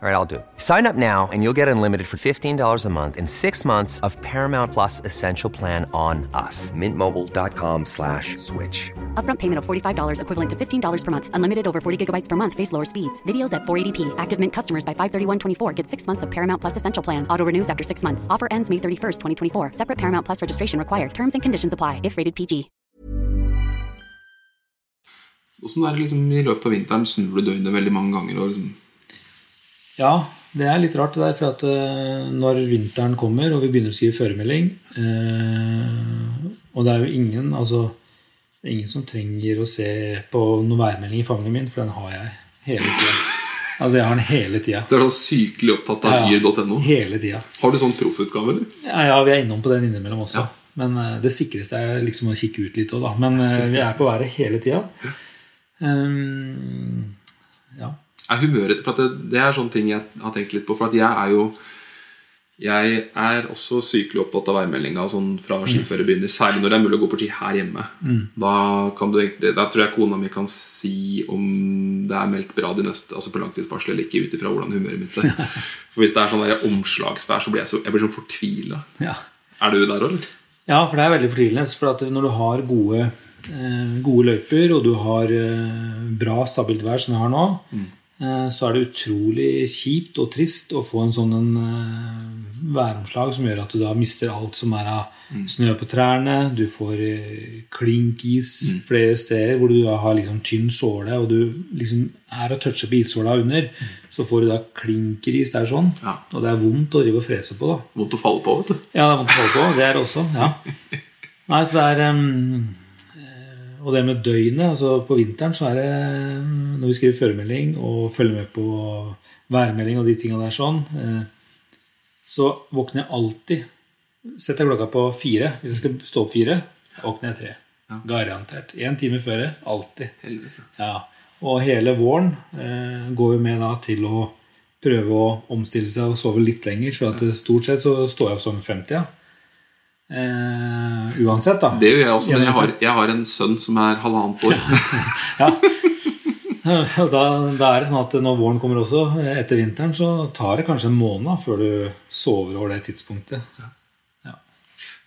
S5: All right, I'll do. it. Sign up now and you'll get unlimited for $15 a month and six months of Paramount Plus Essential Plan on us. Mintmobile.com slash switch.
S6: Upfront payment of $45 equivalent to $15 per month. Unlimited over 40 gigabytes per month. Face lower speeds. Videos at 480p. Active Mint customers by 531.24 get six months of Paramount Plus Essential Plan. Auto renews after six months. Offer ends May 31st, 2024. Separate Paramount Plus registration required. Terms and conditions apply if rated PG.
S1: Åssen er det liksom i løpet av vinteren snur du døgnet veldig mange ganger? og liksom
S3: Ja, det er litt rart det der. For at eh, når vinteren kommer, og vi begynner å skrive føremelding eh, Og det er jo ingen altså, det er ingen som trenger å se på noen værmelding i familien min, for den har jeg hele tida. Altså, jeg har den hele tida.
S1: Du er sånn sykelig opptatt av yr.no.
S3: Hele tida.
S1: Har du sånn proffutgave, eller?
S3: Ja, ja, vi er innom på den innimellom også.
S1: Ja.
S3: Men eh, det sikreste er liksom å kikke ut litt òg, da. Men vi er på været hele tida. Um, ja.
S1: Er humøret For det, det er sånne ting jeg har tenkt litt på. For jeg er jo Jeg er også sykelig opptatt av værmeldinga sånn fra skiføret begynner. Særlig når det er mulig å gå på ski her hjemme. Da, kan du da tror jeg kona mi kan si om det er meldt bra de neste Altså på langtidsvarsel eller ikke, ut ifra hvordan humøret mitt er. For hvis det er sånn der omslagsvær, så blir jeg, så, jeg blir sånn fortvila.
S3: ja.
S1: Er du der òg?
S3: Ja, for det er veldig fortvilende. For at når du har gode, eh, gode løyper, og du har eh, bra, stabilt vær, som vi har nå, eh, så er det utrolig kjipt og trist å få en sånn en, eh, væromslag som gjør at du da mister alt som er av snø på trærne. Du får eh, klinkis flere steder hvor du har liksom tynn såle, og du liksom er og toucher på issåla under. Så får du da klinkeris der sånn,
S1: Ja.
S3: og det er vondt å drive og frese på. da.
S1: Vondt å falle på, vet du.
S3: Ja, det er vondt å falle på. Det er det også. ja. Nei, så det er eh, Og det med døgnet altså På vinteren så er det ehm, Når vi skriver føremelding og følger med på værmelding og de tinga der sånn, eh, så våkner jeg alltid Setter jeg klokka på fire. Hvis jeg skal stå opp fire, våkner jeg tre. Garantert. Én time før. Alltid. Ja, og hele våren eh, går jo med da til å prøve å omstille seg og sove litt lenger. For at stort sett så står jeg opp som 50. Ja. Eh, uansett, da.
S1: Det gjør jeg også, men jeg har, jeg har en sønn som er halvannet år.
S3: Ja. Da, da er det sånn at når våren kommer også, etter vinteren, så tar det kanskje en måned før du sover over det tidspunktet.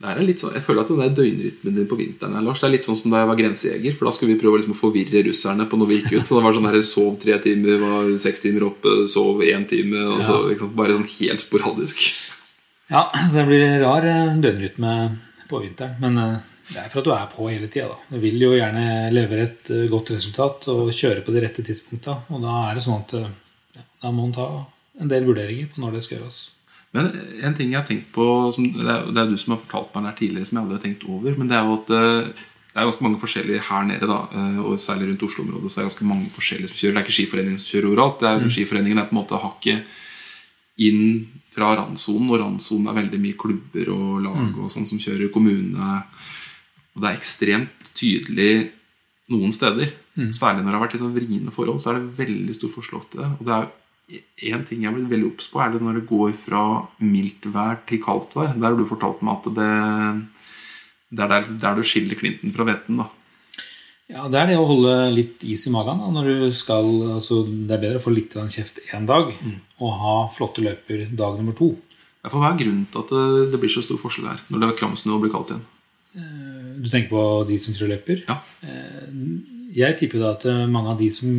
S1: Det er litt sånn, jeg føler at den der døgnrytmen din på vinteren Lars, det er litt sånn som da jeg var grensejeger. For da skulle vi prøve liksom å forvirre russerne på når vi gikk ut. Så det var sånn der, Sov tre timer, var seks timer oppe, sov én time. Og så, liksom, bare sånn helt sporadisk.
S3: Ja, så det blir rar eh, døgnrytme på vinteren. Men eh, det er for at du er på hele tida. Du vil jo gjerne levere et eh, godt resultat og kjøre på de rette tidspunkta. Og da er det sånn at ja, da må man ta en del vurderinger på når det skal gjøres.
S1: Men en ting jeg har tenkt på som, det, er, du som har fortalt meg den her tidligere, som jeg aldri har tenkt over. Men det er jo at det er ganske mange forskjellige her nede, da, og særlig rundt Oslo-området. så er det ganske mange forskjellige som kjører. Det er ikke Skiforeningen som kjører overalt. det er Skiforeningen er på en måte hakket inn fra randsonen, og randsonen er veldig mye klubber og lag og sånn som kjører kommune. Og det er ekstremt tydelig noen steder. Særlig når det har vært liksom vriene forhold, så er det veldig stor forskjell ofte. Og det er en ting jeg har blitt veldig obs på, er det når det går fra mildt vær til kaldt vær. Der har du fortalt meg at det, det er der, der du skiller klinten fra hveten. da.
S3: Ja, Det er det å holde litt is i magen. Da, når du skal, altså, det er bedre å få litt kjeft én dag og ha flotte løyper dag nummer to.
S1: For Hva er grunnen til at det, det blir så stor forskjell her når det er kramsnø og blir kaldt igjen?
S3: Du tenker på de som kjører løyper?
S1: Ja,
S3: Jeg tipper da at eh, mange av de som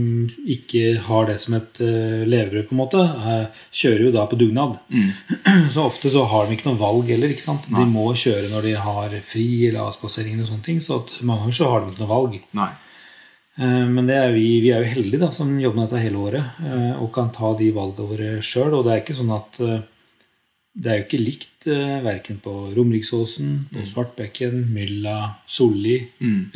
S3: ikke har det som et eh, levebrød, på en måte, eh, kjører jo da på dugnad. Så ofte så har de ikke noe valg heller. ikke sant? De må kjøre når de har fri eller avspasering. og sånne ting, Så mange ganger så har de ikke noe valg.
S1: Nei.
S3: Eh, Men det er vi, vi er jo heldige da, som jobber med dette hele året eh, og kan ta de valgene våre sjøl. Og det er ikke sånn at eh, det er jo ikke likt verken på Romeriksåsen, på Svartbekken, Mylla, Solli,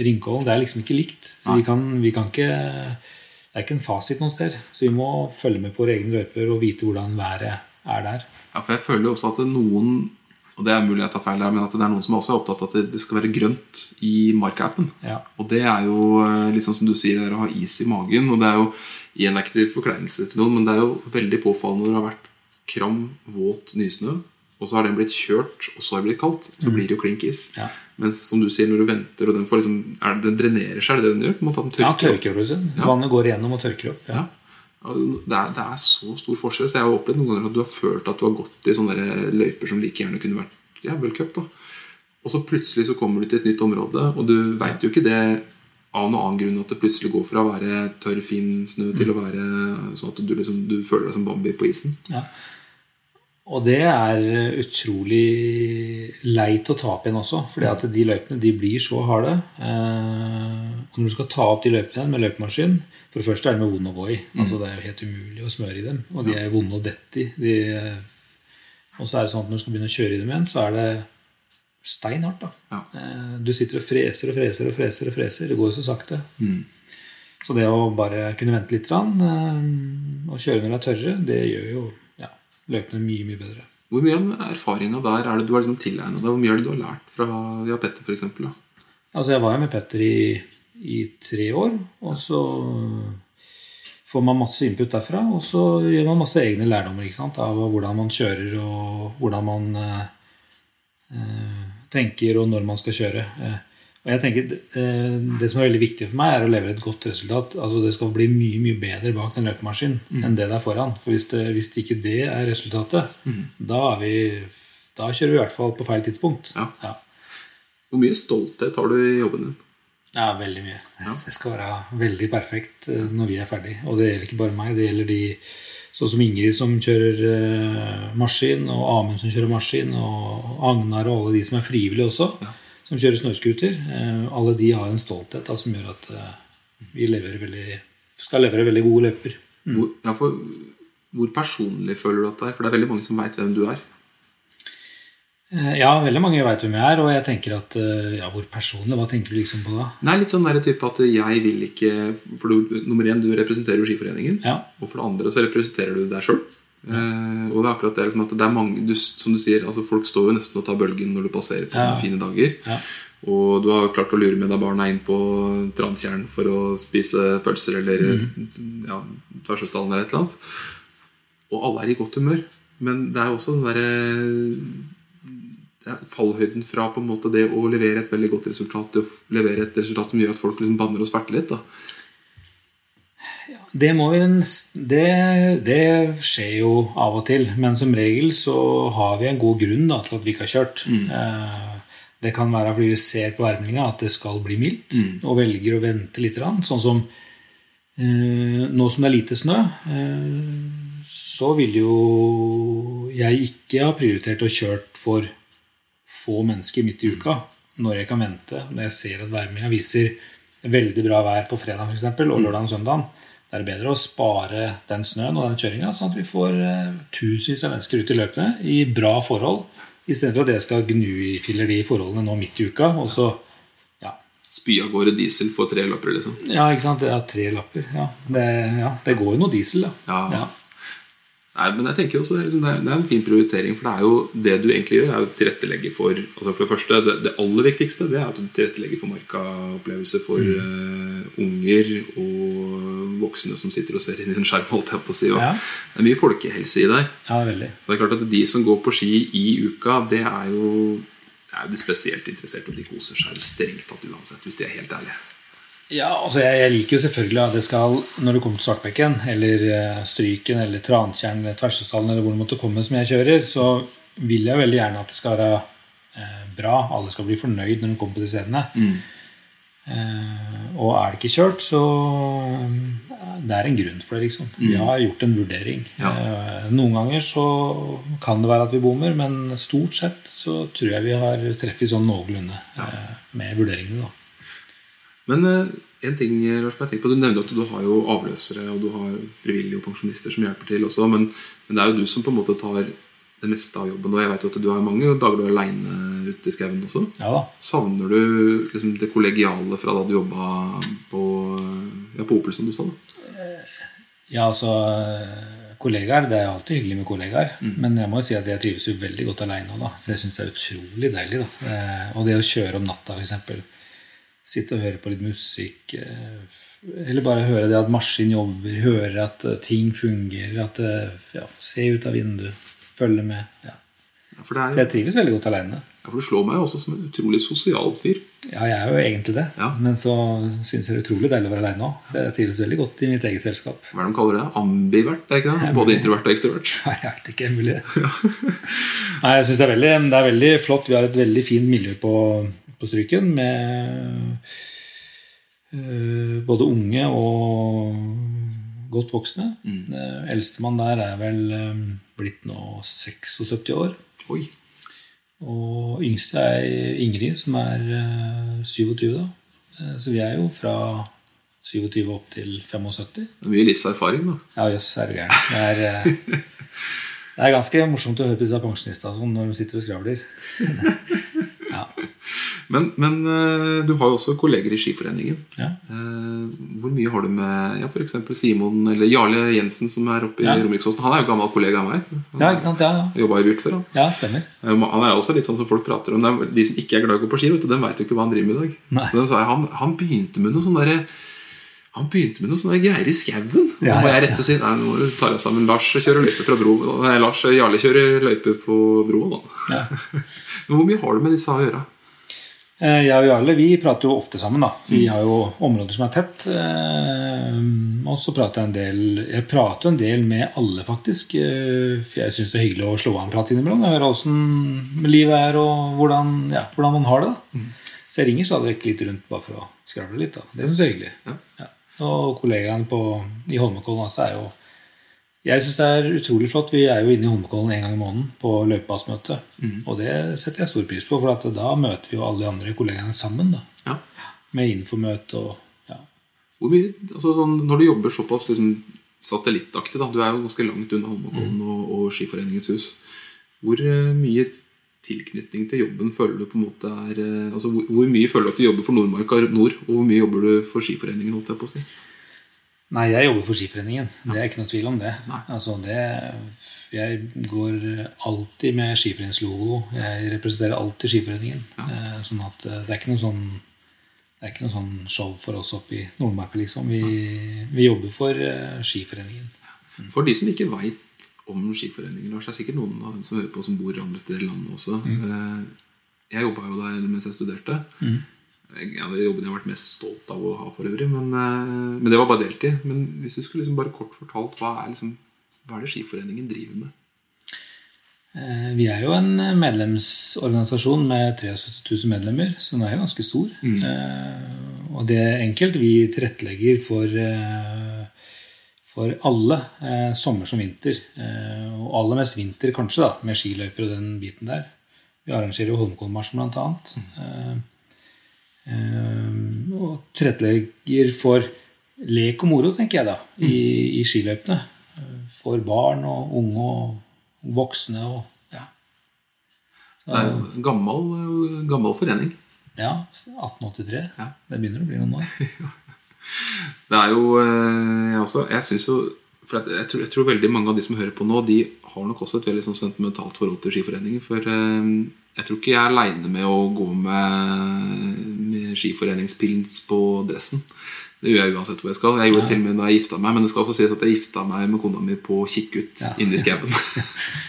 S3: Ringkollen. Det er liksom ikke likt. Så vi kan, vi kan ikke Det er ikke en fasit noe sted. Så vi må følge med på våre egne løyper og vite hvordan været er der.
S1: Ja, for jeg føler jo også at noen og det er mulig jeg tar feil der, men at det er noen som også er opptatt av at det skal være grønt i markappen.
S3: Ja.
S1: Og det er jo liksom som du sier, det er å ha is i magen. Og det er jo igjen ikke forkleinelse til noen, men det er jo veldig påfallende når det har vært kram, våt nysnø, og så har den blitt kjørt, og så har det blitt kaldt. Så blir det jo klink is.
S3: Ja.
S1: Mens som du sier, når du venter, og den får liksom er det, Den drenerer seg, er det det den gjør? Den
S3: Ja,
S1: tørker opp.
S3: tørker opp. liksom.
S1: Ja.
S3: Vannet går igjennom og tørker opp. Ja.
S1: Ja. Det er, det er så stor forskjell. Så jeg har opplevd noen ganger at du har følt at du har gått i sånne løyper som like gjerne kunne vært ja, cup. da Og så plutselig så kommer du til et nytt område, og du veit jo ikke det av noen annen grunn at det plutselig går fra å være tørr, fin snø til å være sånn at du, liksom, du føler deg som Bambi på isen.
S3: Ja. Og det er utrolig leit å tape igjen også. For de løypene de blir så harde. Eh, når du skal ta opp de løypene med løypemaskin For det første er de vonde å gå i. Altså Det er jo helt umulig å smøre i dem. Og de er vonde å dette i. De, og så er det sånn at når du skal begynne å kjøre i dem igjen, så er det steinhardt. da.
S1: Ja.
S3: Eh, Du sitter og freser og freser og freser. og freser. Det går jo så sakte. Så det å bare kunne vente litt eh, og kjøre når det er tørre, det gjør jo ja, løpene mye, mye bedre.
S1: Hvor mye av erfaringa der er det du har liksom tilegna deg? Hvor mye er det du har lært fra ja, Petter, f.eks.?
S3: Altså, jeg var jo med Petter i, i tre år, og så får man masse input derfra, og så gjør man masse egne lærdommer sant? av hvordan man kjører, og hvordan man eh, eh, tenker, og når man skal kjøre. Eh, og jeg tenker, eh, Det som er veldig viktig for meg, er å levere et godt resultat. altså Det skal bli mye mye bedre bak den løpemaskinen enn det det er foran. For hvis, det, hvis ikke det er resultatet, da, er vi, da kjører vi i hvert fall på feil tidspunkt.
S1: Ja.
S3: Ja.
S1: Hvor mye stolthet har du i jobben din?
S3: Ja, veldig mye. Det skal være veldig perfekt eh, når vi er ferdig. Og det gjelder ikke bare meg. Det gjelder de sånn som Ingrid som kjører eh, maskin, og Amund som kjører maskin, og Agnar og alle de som er frivillige også, som kjører snøscooter. Eh, alle de har en stolthet da, som gjør at vi veldig, skal levere veldig gode løper.
S1: Hvor, ja, for, hvor personlig føler du at det er? For det er veldig mange som veit hvem du er.
S3: Eh, Ja, veldig mange veit hvem jeg er, og jeg tenker at eh, ja, Hvor personlig? Hva tenker du liksom på da?
S1: Nei, litt sånn der type at jeg vil ikke For du, nummer én, du representerer jo Skiforeningen.
S3: Ja.
S1: Og for det andre så representerer du deg sjøl. Eh, og det er akkurat det liksom, at det er mange du, Som du sier, altså folk står jo nesten og tar bølgen når du passerer på
S3: Ja.
S1: sånne fine dager.
S3: Ja.
S1: Og du har klart å lure med deg barna inn på Transtjern for å spise pølser eller
S3: mm.
S1: ja, Tversøsdalen eller et eller annet. Og alle er i godt humør. Men det er jo også den derre er fallhøyden fra på en måte det å levere et veldig godt resultat til å levere et resultat som gjør at folk liksom banner og sverter litt. da
S3: Det, må vi, nest- det, det skjer jo av og til, men som regel så har vi en god grunn da, til at vi ikke har kjørt. Mm. Det kan være fordi vi ser på værmeldinga at det skal bli mildt, og velger å vente litt. Sånn som eh, nå som det er lite snø, eh, så vil jo jeg ikke ha prioritert å kjørt for få mennesker midt i uka når jeg kan vente. Når jeg ser at værmeldinga viser veldig bra vær på fredag eksempel, og lørdag og søndag. Da er det bedre å spare den snøen og den kjøringa, sånn at vi får eh, tusenvis av mennesker ut i løpene i bra forhold, istedenfor at jeg skal gnufille de forholdene nå midt i uka. Og så,
S1: Spy av gårde diesel for tre lapper, liksom.
S3: ja ikke sant? Er tre lapper. Ja, det, ja, det går jo noe diesel, da.
S1: Ja. Nei, men jeg tenker også det er, liksom, det er- en fin prioritering, for det er jo det du egentlig gjør, er å tilrettelegge for altså For det første, det, det aller viktigste det er at du tilrettelegger for markaopplevelse for eh, unger og voksne som sitter og ser inn i en skjerm. holdt jeg på å si
S3: Ja.
S1: Det er mye folkehelse i deg.
S3: Ja, veldig.
S1: Så det er klart at de som går på ski i uka, det er jo det er jo de spesielt interesserte, og de koser seg strengt tatt uansett, hvis de er helt ærlige.
S3: Ja, altså jeg, jeg liker jo selvfølgelig at det skal, når det kommer til Svartbekken, eller eh, Stryken, eller Trantjern, eller Tversesdalen, eller hvor det måtte komme som jeg kjører, så vil jeg veldig gjerne at det skal være eh, bra. Alle skal bli fornøyd når de kommer på de stedene. Eh, og er det ikke kjørt, så eh, det er en grunn for det. liksom. Vi har gjort en vurdering.
S1: Ja.
S3: Eh, noen ganger så kan det være at vi bommer, men stort sett så tror jeg vi har treffet sånn noenlunde eh, med vurderingene. da.
S1: Men eh, en ting Lars, jeg på, Du nevner at du har jo avløsere og du har frivillige og pensjonister som hjelper til også. Men, men det er jo du som på en måte tar det meste av jobben. Og jeg vet jo at du har mange dager du er aleine ute i skauen også.
S3: Ja.
S1: Savner du liksom, det kollegiale fra da du jobba på, ja, på Opel, som du sa? da?
S3: Ja, altså eh, Kollegaer, Det er alltid hyggelig med kollegaer. Men jeg må jo si at jeg trives jo veldig godt aleine òg. Så jeg syns det er utrolig deilig. da. Eh, Og det å kjøre om natta, f.eks. Sitte og høre på litt musikk. eh, Eller bare høre det at maskin jobber, høre at eh, ting fungerer. at eh, ja, Se ut av vinduet, følge med. Ja.
S1: Ja, det
S3: Så jeg trives veldig godt aleine.
S1: ja, for du slår meg jo også som en utrolig sosial fyr.
S3: Ja, jeg er jo egentlig det. Men så syns jeg det er utrolig deilig å være aleine òg. Så jeg trives veldig godt i mitt eget selskap.
S1: Hva er det de kaller det? Ambivert? er det ikke det? Både introvert og ekstrovert.
S3: Nei, jeg vet ikke. Mulig. Nei, jeg synes det er, veldig, det er veldig flott. Vi har et veldig fint miljø på, på Stryken med eh, både unge og godt voksne. Mm. Eldstemann der er vel eh, blitt nå 76 år.
S1: Oi.
S3: Og yngste er Ingrid, som er eh, 27. da. Eh, Så vi er jo fra 27 opp til 75.
S1: Det er mye livserfaring, da.
S3: Ja, jøss, er du gæren. Det er, eh, det er ganske morsomt å høre på disse pensjonistene sånn når de sitter og skravler.
S1: Men, men eh, du har jo også kolleger i Skiforeningen.
S3: Ja.
S1: Eh, Hvor mye har du med ja, f.eks. Simon eller Jarle Jensen, som er oppe i
S3: Ja.
S1: Romeriksåsen? Han er jo gammel kollega av meg. Han
S3: ja, ikke sant? Ja, ja.
S1: Jobba i Vyrt før. Han.
S3: ja stemmer.
S1: Eh, Han er også litt sånn som folk prater om. De som ikke er glad i å gå på ski, vet du, de veit jo ikke hva han driver med i dag.
S3: Nei.
S1: Så de sa, han, han begynte med noe sånn derre han begynte med noe sånne greier i skauen. Så
S3: Ja,
S1: må
S3: ja,
S1: jeg rette og si nei, nå må du ta deg sammen. Lars kjører løype fra bro. Nei, Lars Jarle kjører løype på broa, da.
S3: Ja.
S1: Men hvor mye har du med disse å gjøre?
S3: Eh, Jeg og Jarle vi prater jo ofte sammen. da. Vi har jo områder som er tett. eh, Og så prater jeg en del Jeg prater en del med alle, faktisk. eh, For jeg syns det er hyggelig å slå av en prat innimellom. Jeg hører åssen livet er, og hvordan, ja, hvordan man har det. da. Så jeg ringer stadig vekk litt rundt bare for å skravle litt. da. Det syns jeg er hyggelig. Ja. Og kollegaene på, i Holmenkollen også er jo Jeg syns det er utrolig flott. Vi er jo inne i Holmenkollen en gang i måneden på løypebassmøte. Og det setter jeg stor pris på, for at da møter vi jo alle de andre kollegaene sammen. da.
S1: Ja.
S3: Med infomøte og ja.
S1: Mye, altså, sånn, når du jobber såpass liksom, satellittaktig, da, du er jo ganske langt unna Holmenkollen og, og Skiforeningens hus, hvor eh, mye tilknytning til jobben føler du på en måte er eh, altså, hvor, hvor mye føler du at du jobber for Nordmarka Nord, og hvor mye jobber du for Skiforeningen? holdt jeg på å si?
S3: Nei, jeg jobber for Skiforeningen. Det er ikke noe tvil om det. Altså, det jeg går alltid med skiforeningslogo. Jeg representerer alltid Skiforeningen. Ja. Sånn at eh, det er ikke noe sånn det er ikke noe sånn show for oss oppe i Nordmarka, liksom. Vi, vi jobber for eh, Skiforeningen.
S1: For de som ikke veit om Skiforeningen, Lars, det er sikkert noen av dem som hører på som bor andre steder i landet også. Mm. Jeg jobba jo der mens jeg studerte. En av de jobbene jeg har vært mest stolt av å ha for øvrig. Men, eh, men det var bare deltid. Men hvis du skulle liksom bare kort fortalt, hva er, liksom, hva er det Skiforeningen driver med?
S3: Eh, Vi er jo en medlemsorganisasjon med 73 000 medlemmer, så den er jo ganske stor. Mm. Og det er enkelt. Vi tilrettelegger for, eh, for alle, eh, sommer som vinter. Eh, Og aller mest vinter, kanskje, da, med skiløyper og den biten der. Vi arrangerer jo Holmenkollmarsjen, blant annet. Eh, eh, Og tilrettelegger for lek og moro, tenker jeg, da, i, i skiløypene. For barn og unge og voksne og ja.
S1: Det er jo en gammel, gammel forening.
S3: Ja, 1883.
S1: Ja.
S3: Det begynner å bli noen år.
S1: Det er jo eh, Jeg, også, jeg synes jo for jeg, tror, jeg tror veldig mange av de som hører på nå, de har nok også et veldig sånn sentimentalt forhold til Skiforeningen. For eh, jeg tror ikke jeg er aleine med å gå med, skiforeningspils på dressen. Det gjør jeg uansett hvor jeg skal. Jeg gjorde det til og med da jeg gifta meg, men det skal også sies at jeg gifta meg med kona mi på Kikkut
S3: Ja.
S1: inni skauen.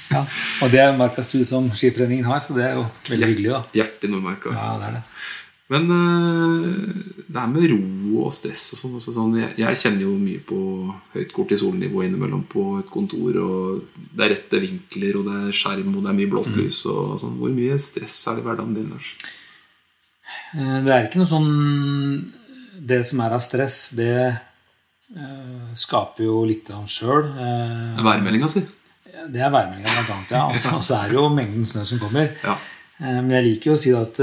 S3: Ja. Og det er markastue som Skiforeningen har, så det er jo veldig hyggelig. da.
S1: Hjertet i Nordmarka.
S3: Ja, det er det.
S1: Men eh, det her med ro og stress og sånn, sånn jeg, jeg kjenner jo mye på høyt kortisolnivå innimellom på et kontor. og Det er rette vinkler, og det er skjerm, og det er mye blått lys. og sånn. Hvor mye stress er det i hverdagen din? Lars?
S3: Eh, Det er ikke noe sånn Det som er av stress, det eh, skaper jo litt sjøl.
S1: Det er Værmeldinga si.
S3: Det er værmeldinga, blant annet. Ja. Og så- er det jo mengden snø som kommer.
S1: Ja.
S3: Men jeg liker jo å si at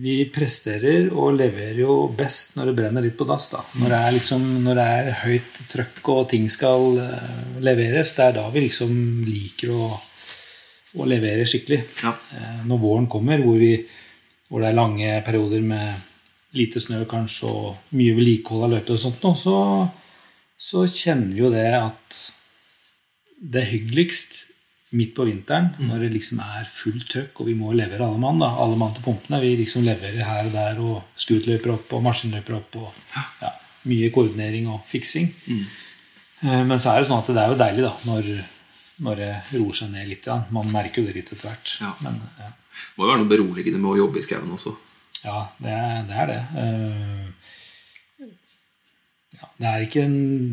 S3: vi presterer og leverer jo best når det brenner litt på dass. da. Når det er, liksom, når det er høyt trøkk og ting skal eh, leveres, det er da vi liksom liker å, å levere skikkelig.
S1: Ja.
S3: Eh, Når våren kommer, hvor, vi, hvor det er lange perioder med lite snø kanskje, og mye vedlikehold av løyper og sånt, nå, så, så kjenner vi jo det at det er hyggeligst midt på vinteren når det liksom er fullt trøkk og vi må levere alle mann. da, alle mann til pumpene. Vi liksom leverer her og der og scooterløper opp og maskinløper opp. og ja, Mye koordinering og fiksing. Mm. Men så er det sånn at det er jo deilig da, når, når det roer seg ned litt. Ja. Man merker jo det litt etter hvert.
S1: Ja.
S3: Men ja,
S1: Må jo være noe beroligende med å jobbe i skauen også.
S3: ja det, er, det er det. Det, er ikke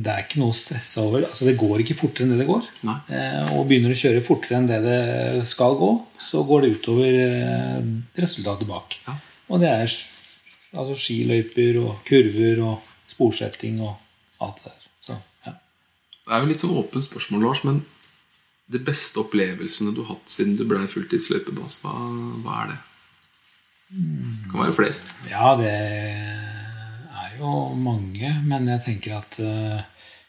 S3: det er ikke noe å stresse over. Altså, det går ikke fortere enn det det går. Eh, og begynner å kjøre fortere enn det det skal gå, så går det utover eh, resultatet bak.
S1: Ja.
S3: Og det er altså, skiløyper og kurver og sporsetting og alt det der. Så, ja.
S1: Det er jo litt sånn åpent spørsmål, Lars, men de beste opplevelsene du har hatt siden du ble fulltidsløypebass, hva, hva er det? Det kan være flere.
S3: ja, det jo mange, men jeg tenker at eh,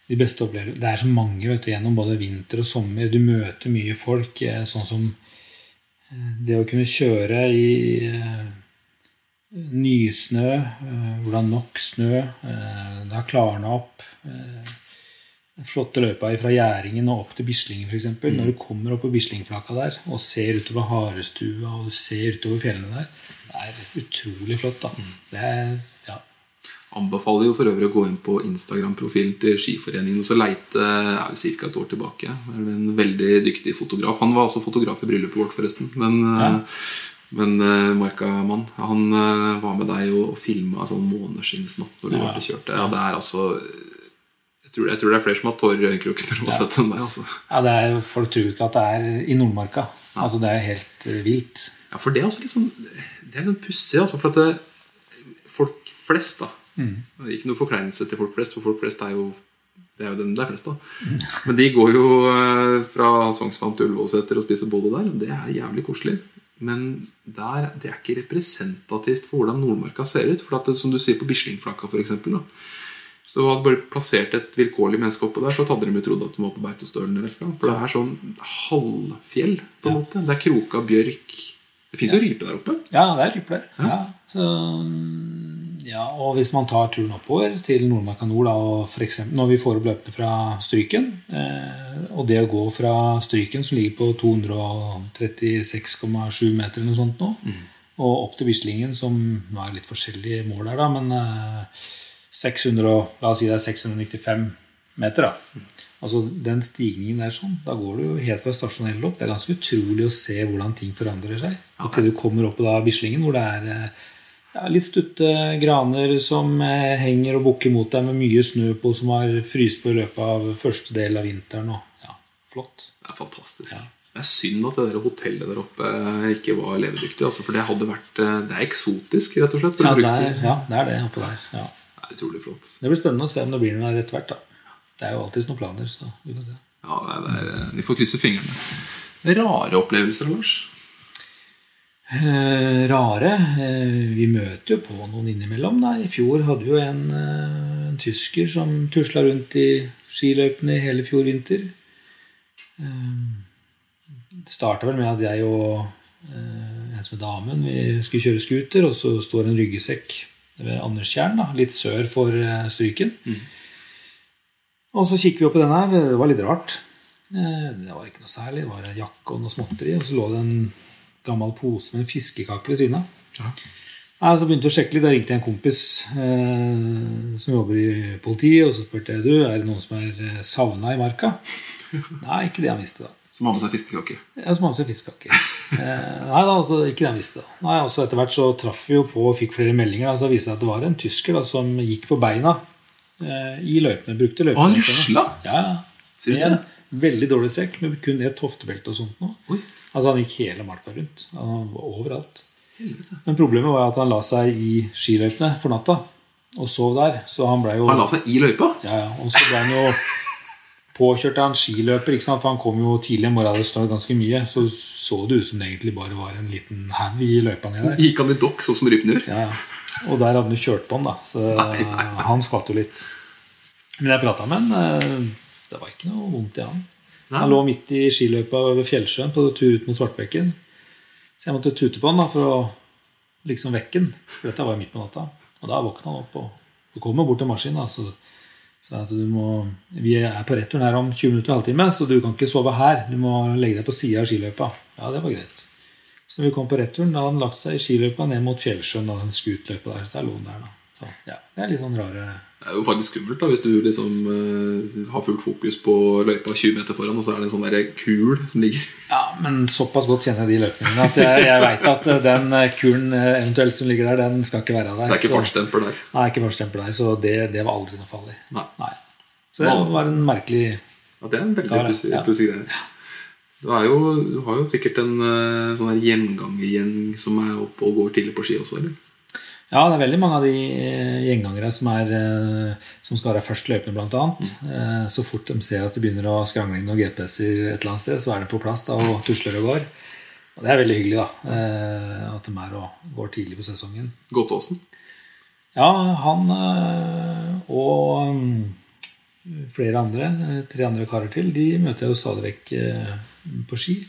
S3: de beste opplevelsene Det er så mange vet du, gjennom både vinter og sommer. Du møter mye folk. eh, Sånn som eh, det å kunne kjøre i nysnø, hvor det er nok snø. Det har klarna opp. flotte løypa fra Gjæringen og opp til Bislingen f.eks. eksempel Når du kommer opp på Bislingflaka der og ser utover Harestua og ser utover fjellene der, det er utrolig flott. da. Det er, ja,
S1: Anbefaler jo for øvrig å gå inn på Instagram-profilen til Skiforeningen og så leite er vi ca. et år tilbake. Det er en veldig dyktig fotograf. Han var også fotograf i bryllupet vårt, forresten. Men, ja. men eh, Marka-mann, han eh, var med deg og, og filma sånn måneskinnsnatt når du
S3: Ja.
S1: kjørte. Ja, det er altså jeg tror, jeg tror det er flere som har tårer i øyekroken når de har sett den der. altså.
S3: ja det er, Folk tror ikke at det er i Nordmarka. Altså Det er helt eh, vilt.
S1: Ja, for det er også litt sånn Det er litt sånn pussig, altså. For at det, folk flest, da Ikke noe forkleinelse til folk flest, for folk flest er jo det er jo den det er flest, da. Men de går jo eh, fra Sognsvann til Ullevålseter og spiser bolle der. Det er jævlig koselig. Men der, det er ikke representativt for hvordan Nordmarka ser ut. For at det, som du sier på Bislingflakka, eksempel. Hvis du hadde bare plassert et vilkårlig menneske oppå der, så hadde de jo trodd at de var på Beitostølen. For det er sånn halvfjell, på en måte. Det er kroka bjørk. Det fins jo rype der oppe.
S3: Ja, det er rype der. Ja. Så, ja, og hvis man tar turen oppover til Nordmarka nord, da, og for eksempel, når vi får opp løpene fra Stryken eh, Og det å gå fra Stryken, som ligger på 236,7 meter eller noe sånt nå, og opp til Bislingen, som nå er litt forskjellige mål her, da, men eh, 600, og- la oss si det er 695 meter, da. Altså Den stigningen der sånn, da går du jo helt fra stasjonell opp. Det er ganske utrolig å se hvordan ting forandrer seg. Og til du kommer opp på da Bislingen, hvor det er eh, litt stutte graner som eh, henger og bukker mot deg med mye snø på, som har fryst på i løpet av første del av vinteren. Og, ja, flott.
S1: Det er fantastisk. Det er synd at det der hotellet der oppe ikke var levedyktig. Altså, for det hadde vært eh, Det er eksotisk, rett og slett.
S3: Ja,
S1: å
S3: det er, ja, det er det oppe der. Ja.
S1: Det er utrolig flott.
S3: Det blir spennende å se om det blir noe der etter hvert. da. Det er jo alltid noen planer, så vi får se.
S1: Ja, det er, det er, Vi får krysse fingrene. Rare opplevelser, Lars.
S3: Eh, rare. Eh, vi møter jo på noen innimellom. Da. I fjor hadde vi jo en, eh, en tysker som tusla rundt i skiløypene i hele fjor vinter. Det starta vel med at jeg og eh, en som heter Amund, vi skulle kjøre scooter, og så står en ryggesekk ved Anderstjern, litt sør for Stryken. Og så kikker vi opp på den her. Det var litt rart. Det var ikke noe særlig. Det var en jakke og noe småtteri, og så lå det en gammel pose med en fiskekake ved siden av. Nei, så begynte jeg å sjekke litt. Da ringte jeg en kompis eh, som jobber i politiet, og så spurte jeg du, er det noen som er savna i marka. Nei, ikke det han visste, da.
S1: Som har med seg fiskekake.
S3: Ja, som har med seg fiskekake. Eh, nei, da, altså, ikke det han visste. Nei, altså Etter hvert så traff vi jo på og fikk flere meldinger. Altså, det viste seg at det var en tysker da, som gikk på beina eh, i løypene. Brukte løypene.
S1: Og han rusla?
S3: Ja,
S1: Ser du det?
S3: En veldig dårlig sekk med kun ett hoftebelte og sånt. Nå. Altså Han gikk hele marka rundt. Han var overalt. Men problemet var at han la seg i skiløypene for natta og sov der. Så han ble jo
S1: Han la seg i løypa?
S3: ja, ja. Og så ble han jo påkjørt av en skiløper, ikke sant? for han kom jo tidlig i morgen. og stod ganske mye. Så så det ut som det egentlig bare var en liten haug i løypa nedi der.
S1: Gikk han i dokk, sånn som rypen gjør?
S3: Ja, ja. Og der hadde han kjørt på han, da. Så han skvatt jo litt. Men jeg prata med han. Det var ikke noe vondt i han. Han lå midt i skiløypa ved Fjellsjøen på tur ut mot Svartbekken. Så jeg måtte tute på han da, for å liksom vekke han. For dette var midt på natta. Og da våkna han opp og, og kom bort til maskinen. Da, så så må, vi er på returen her om 20 minutter og halvtime, så du kan ikke sove her. Du må legge deg på sida av skiløypa. Ja, det var greit. Så vi kom på returen, da hadde han lagt seg i skiløypa ned mot Fjellsjøen. Da, den skutløypa der, så der lå han der da. Så, ja, det er litt sånn rare
S1: Det er jo faktisk skummelt da, hvis du liksom uh, har fullt fokus på løypa 20 meter foran, og så er det en sånn der kul som ligger
S3: Ja, men såpass godt kjenner jeg de løypene at jeg, jeg veit at den eh, kulen eh, eventuelt som ligger der, den skal ikke være der.
S1: Det er ikke
S3: fartstempel
S1: fartsdemper der.
S3: Nei, ikke fartsdemper der, så det, det var aldri noe farlig.
S1: Nei.
S3: Så det var en merkelig
S1: Ja, det er en veldig pussig
S3: Ja.
S1: greie. Du, jo, du har jo sikkert en eh, sånn gjengangergjeng som er oppe og går tidlig på ski også, eller?
S3: Ja, det er veldig mange av de eh, gjengangere som, er, eh, som skal være først løpende, blant annet. Eh, Så fort de ser at det begynner å skrangle inn noen GPS-er et eller annet sted, så er de på plass da, og tusler og går. Og det er veldig hyggelig, da. At de er og går tidlig på sesongen.
S1: Godtåsen?
S3: Ja, han og mm, flere andre, tre andre karer til, de møter jeg jo stadig vekk på ski.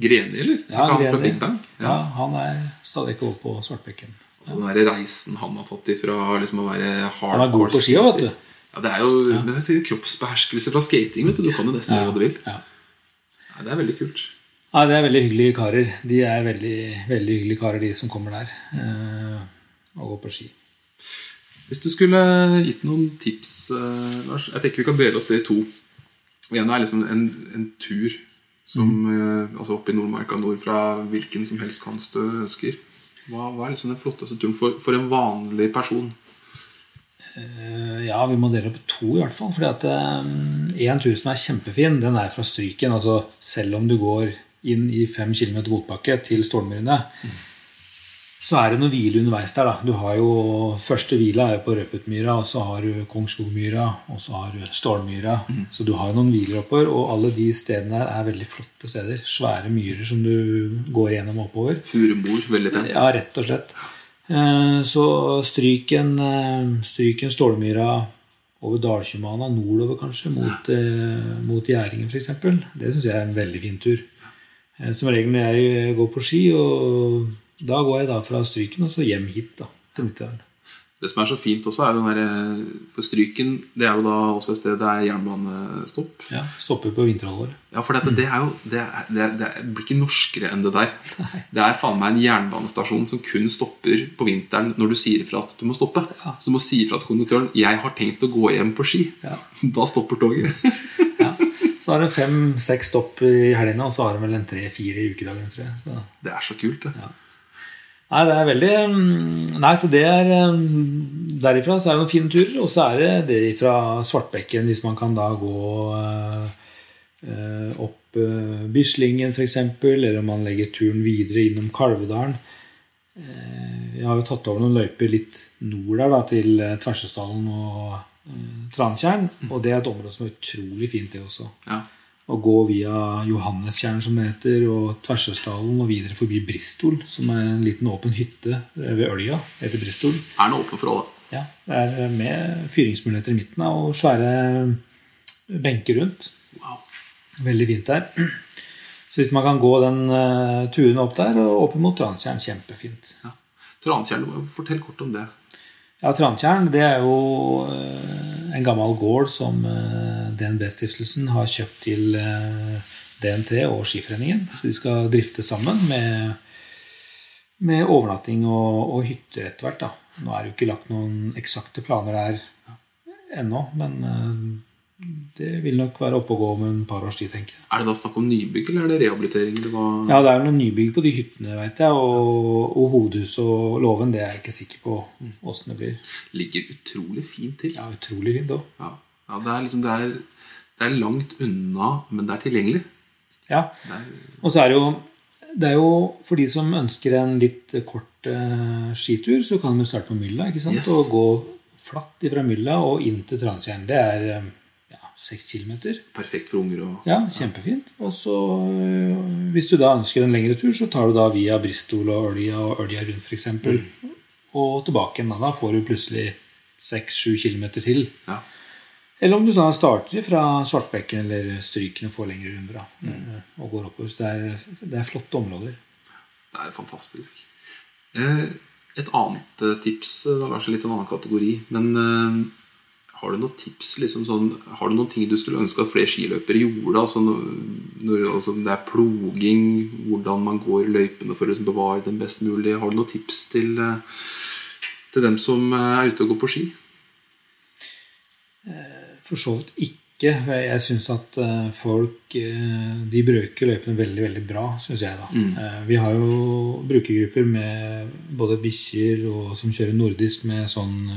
S1: Greni, eller?
S3: Ja, Greni. Ja, han er stadig vekk over på Svartbekken.
S1: Altså Den der reisen han har tatt ifra liksom å være hardcore
S3: Han er god på ski òg, vet du.
S1: Ja, det er jo ja. sier kroppsbeherskelse fra skating. vet Du Du kan jo nesten gjøre hva du vil.
S3: Ja.
S1: Nei, det er veldig kult.
S3: Ja, det er veldig hyggelige karer. De er veldig, veldig hyggelige karer, de som kommer der eh, og går på ski.
S1: Hvis du skulle gitt noen tips, eh, Lars Jeg tenker vi kan dele opp det i to. Det ene er liksom en, en tur som, eh, altså opp i Nordmarka nord fra hvilken som helst kant du ønsker. Hva, hva er liksom den flotteste turen for, for en vanlig person?
S3: Eh, ja, vi må dele opp to i hvert fall. fordi at én tur som er kjempefin, den er fra Stryken. altså Selv om du går inn i fem km motbakke til Stålmyrene, så er det noe hvile underveis der. da. Du har jo Første hvila er jo på Røpetmyra, og så har du Kongsskogmyra, og så har du Stålmyra. Så du har jo noen hviler oppover, og alle de stedene der er veldig flotte steder. Svære myrer som du går gjennom oppover.
S1: Furumor, veldig pent.
S3: Ja, rett og slett. Så Så Stryken, stryk en Stålmyra over Daltjumana, nordover kanskje, mot, eh, mot Gjæringen f.eks. Det syns jeg er en veldig fin tur. Eh, Som regel når jeg går på ski, og da går jeg da fra Stryken og så hjem hit, da, til Nittedalen.
S1: Det som er så fint også, er den der, for Stryken det er jo da også et sted det er jernbanestopp.
S3: Ja, stopper på vinterhalvåret.
S1: Ja, for dette, det, er jo, det, er, det, er, det blir ikke norskere enn det der. Det er faen meg en jernbanestasjon som kun stopper på vinteren når du sier ifra at du må stoppe. Så du må si ifra til konduktøren 'Jeg har tenkt å gå hjem på ski'.
S3: Ja.
S1: Da stopper toget.
S3: Ja. Så har de fem-seks stopp i helgene, og så har de vel en tre-fire i ukedagene, tror jeg. Så.
S1: Det er så kult, det.
S3: Nei, det er veldig mm, Nei, så det er mm, Derifra så er det noen fine turer. Og så er det det fra Svartbekken, hvis man kan da gå eh, eh, opp eh, Bislingen f.eks., eller om man legger turen videre innom Kalvedalen. Eh, jeg har jo tatt over noen løyper litt nord der, da, til eh, Tversesdalen og eh, Trantjern. Og det er et område som er utrolig fint, det også.
S1: Ja.
S3: Å gå via Johannestjern, som det heter, og Tversøsdalen og videre forbi Bristol, som er en liten åpen hytte ved Ølja. etter heter Bristol.
S1: Er den åpen for alle?
S3: Ja, det er med fyringsmuligheter i midten og svære benker rundt.
S1: Wow.
S3: Veldig fint der. Så hvis man kan gå den tuen turen opp der og opp mot Trantjern, kjempefint.
S1: Ja. Trantjern, fortell kort om det.
S3: Ja, Trantjern det er jo eh, en gammel gård som eh, DNB-stiftelsen har kjøpt til eh, DNT og Skiforeningen. Så de skal drifte sammen med, med overnatting og, og hytter etter hvert. Nå er det jo ikke lagt noen eksakte planer der ennå, men det vil nok være oppe og gå om en par års tid, tenker jeg.
S1: Er det da snakk om nybygg, eller er det rehabilitering? Det?
S3: Ja, det er vel noen nybygg på de hyttene, vet jeg. Og, og hovedhuset og låven, det er jeg ikke sikker på åssen det blir.
S1: Ligger utrolig fint til.
S3: Ja, utrolig fint òg.
S1: Ja, ja det, er liksom, det, er, det er langt unna, men det er tilgjengelig.
S3: Ja. Og så er det jo det er jo for de som ønsker en litt kort eh, skitur, så kan de starte på Mylla. ikke sant?
S1: Yes.
S3: Og gå flatt fra Mylla og inn til Transtjern. Det er eh, seks kilometer.
S1: perfekt for unger og
S3: Ja, kjempefint. Og så, øh, hvis du da ønsker en lengre tur, så tar du da via Bristol og Ølja og Ølja rundt f.eks. Og tilbake igjen. da. Får du plutselig seks-sju kilometer til.
S1: Ja.
S3: Eller om du da starter fra Svartbekken eller Strykene og får lengre runder. da, øh, Og går oppover. Så det er, det er flotte områder.
S1: Det er fantastisk. Eh, et annet eh, tips eh, Da lar seg litt en annen kategori. Men har du noen tips? Liksom sånn, har du noen ting du skulle ønske at flere skiløpere gjorde? Altså, når, altså, det er ploging, hvordan man går løypene for å liksom, bevare den best mulig. Har du noen tips til, eh, til dem som eh, er ute og går på ski?
S3: For så vidt ikke. Jeg syns at eh, folk eh, de bruker løypene veldig veldig bra, syns jeg. da. Mm. Vi har jo brukergrupper med både bikkjer og som kjører nordisk med sånn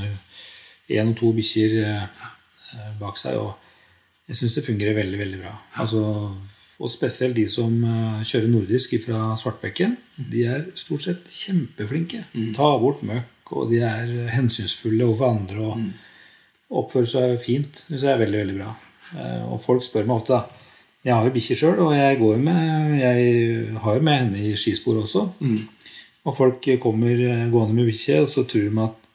S3: én og to bikkjer eh, eh, bak seg. Og jeg syns det fungerer veldig, veldig bra. Altså, og spesielt de som eh, kjører nordisk fra Svartbekken. De er stort sett kjempeflinke. Ta bort møkk, og de er hensynsfulle overfor andre. og oppfører seg fint. Det synes jeg er veldig, veldig bra. Og folk spør meg ofte, da. Jeg har jo bikkje sjøl, og jeg, går med, jeg har jo med henne i skispor også. Og folk kommer gående med bikkje, og så tror de at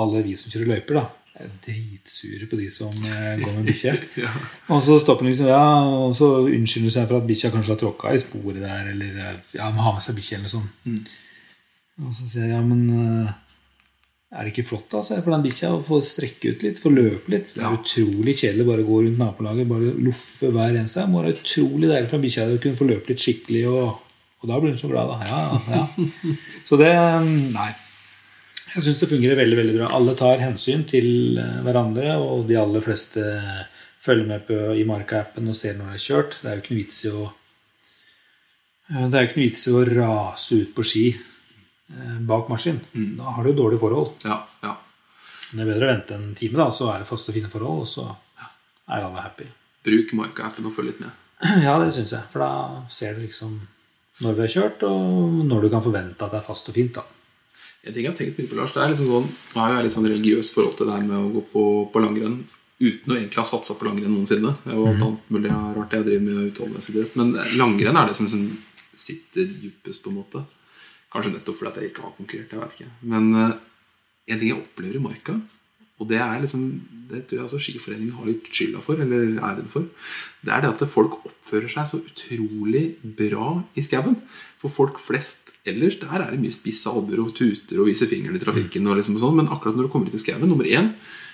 S3: alle vi som kjører løyper, da, er dritsure på de som eh, går med bikkje. Og så stopper de liksom, ja, og så unnskylder de seg for at bikkja kanskje har tråkka i sporet der, eller eh, ja, må ha med seg bikkje eller sånn. Mm. Og så sier jeg, ja, men eh, er det ikke flott da, sier for den bikkja å få strekke ut litt, få løpe litt? Det er utrolig kjedelig bare å gå rundt nabolaget, bare loffe hver eneste. Det må være utrolig deilig for den bikkja å kunne få løpe litt skikkelig, og, og da blir hun så glad, da. Ja, ja. Så det Nei. Jeg syns det fungerer veldig veldig bra. Alle tar hensyn til eh, hverandre, og de aller fleste følger med på i Marka-appen og ser når det er kjørt. Det er jo ikke noe vits i å eh, det er jo ikke noe vits i å rase ut på ski eh, bak maskin. Da har du dårlige forhold.
S1: Ja, ja.
S3: Det er bedre å vente en time, da, så er det faste, fine forhold, og så er alle happy.
S1: Bruk Marka-appen og følg litt med.
S3: Ja, det syns jeg. For da ser du liksom når vi har kjørt, og når du kan forvente at det er fast og fint. da.
S1: En ting jeg har tenkt mye på, Lars, det er liksom sånn, Nå har jeg litt sånn religiøst forhold til det her med å gå på, på langrenn uten å egentlig ha satsa på langrenn noensinne. Jo alt annet mulig rart jeg driver med utholdenhetsidrett. Men langrenn er det som som sitter dypest, på en måte. Kanskje nettopp fordi at jeg ikke har konkurrert. jeg vet ikke. Men uh, en ting jeg opplever i marka, og det er liksom det tror jeg altså Skiforeningen har litt skylda for, eller æren for, det er det at folk oppfører seg så utrolig bra i skauen. For folk flest ellers der er det mye spisse albuer og tuter og viser fingeren i trafikken. og liksom sånn, Men akkurat når du kommer ut i skauen, nummer én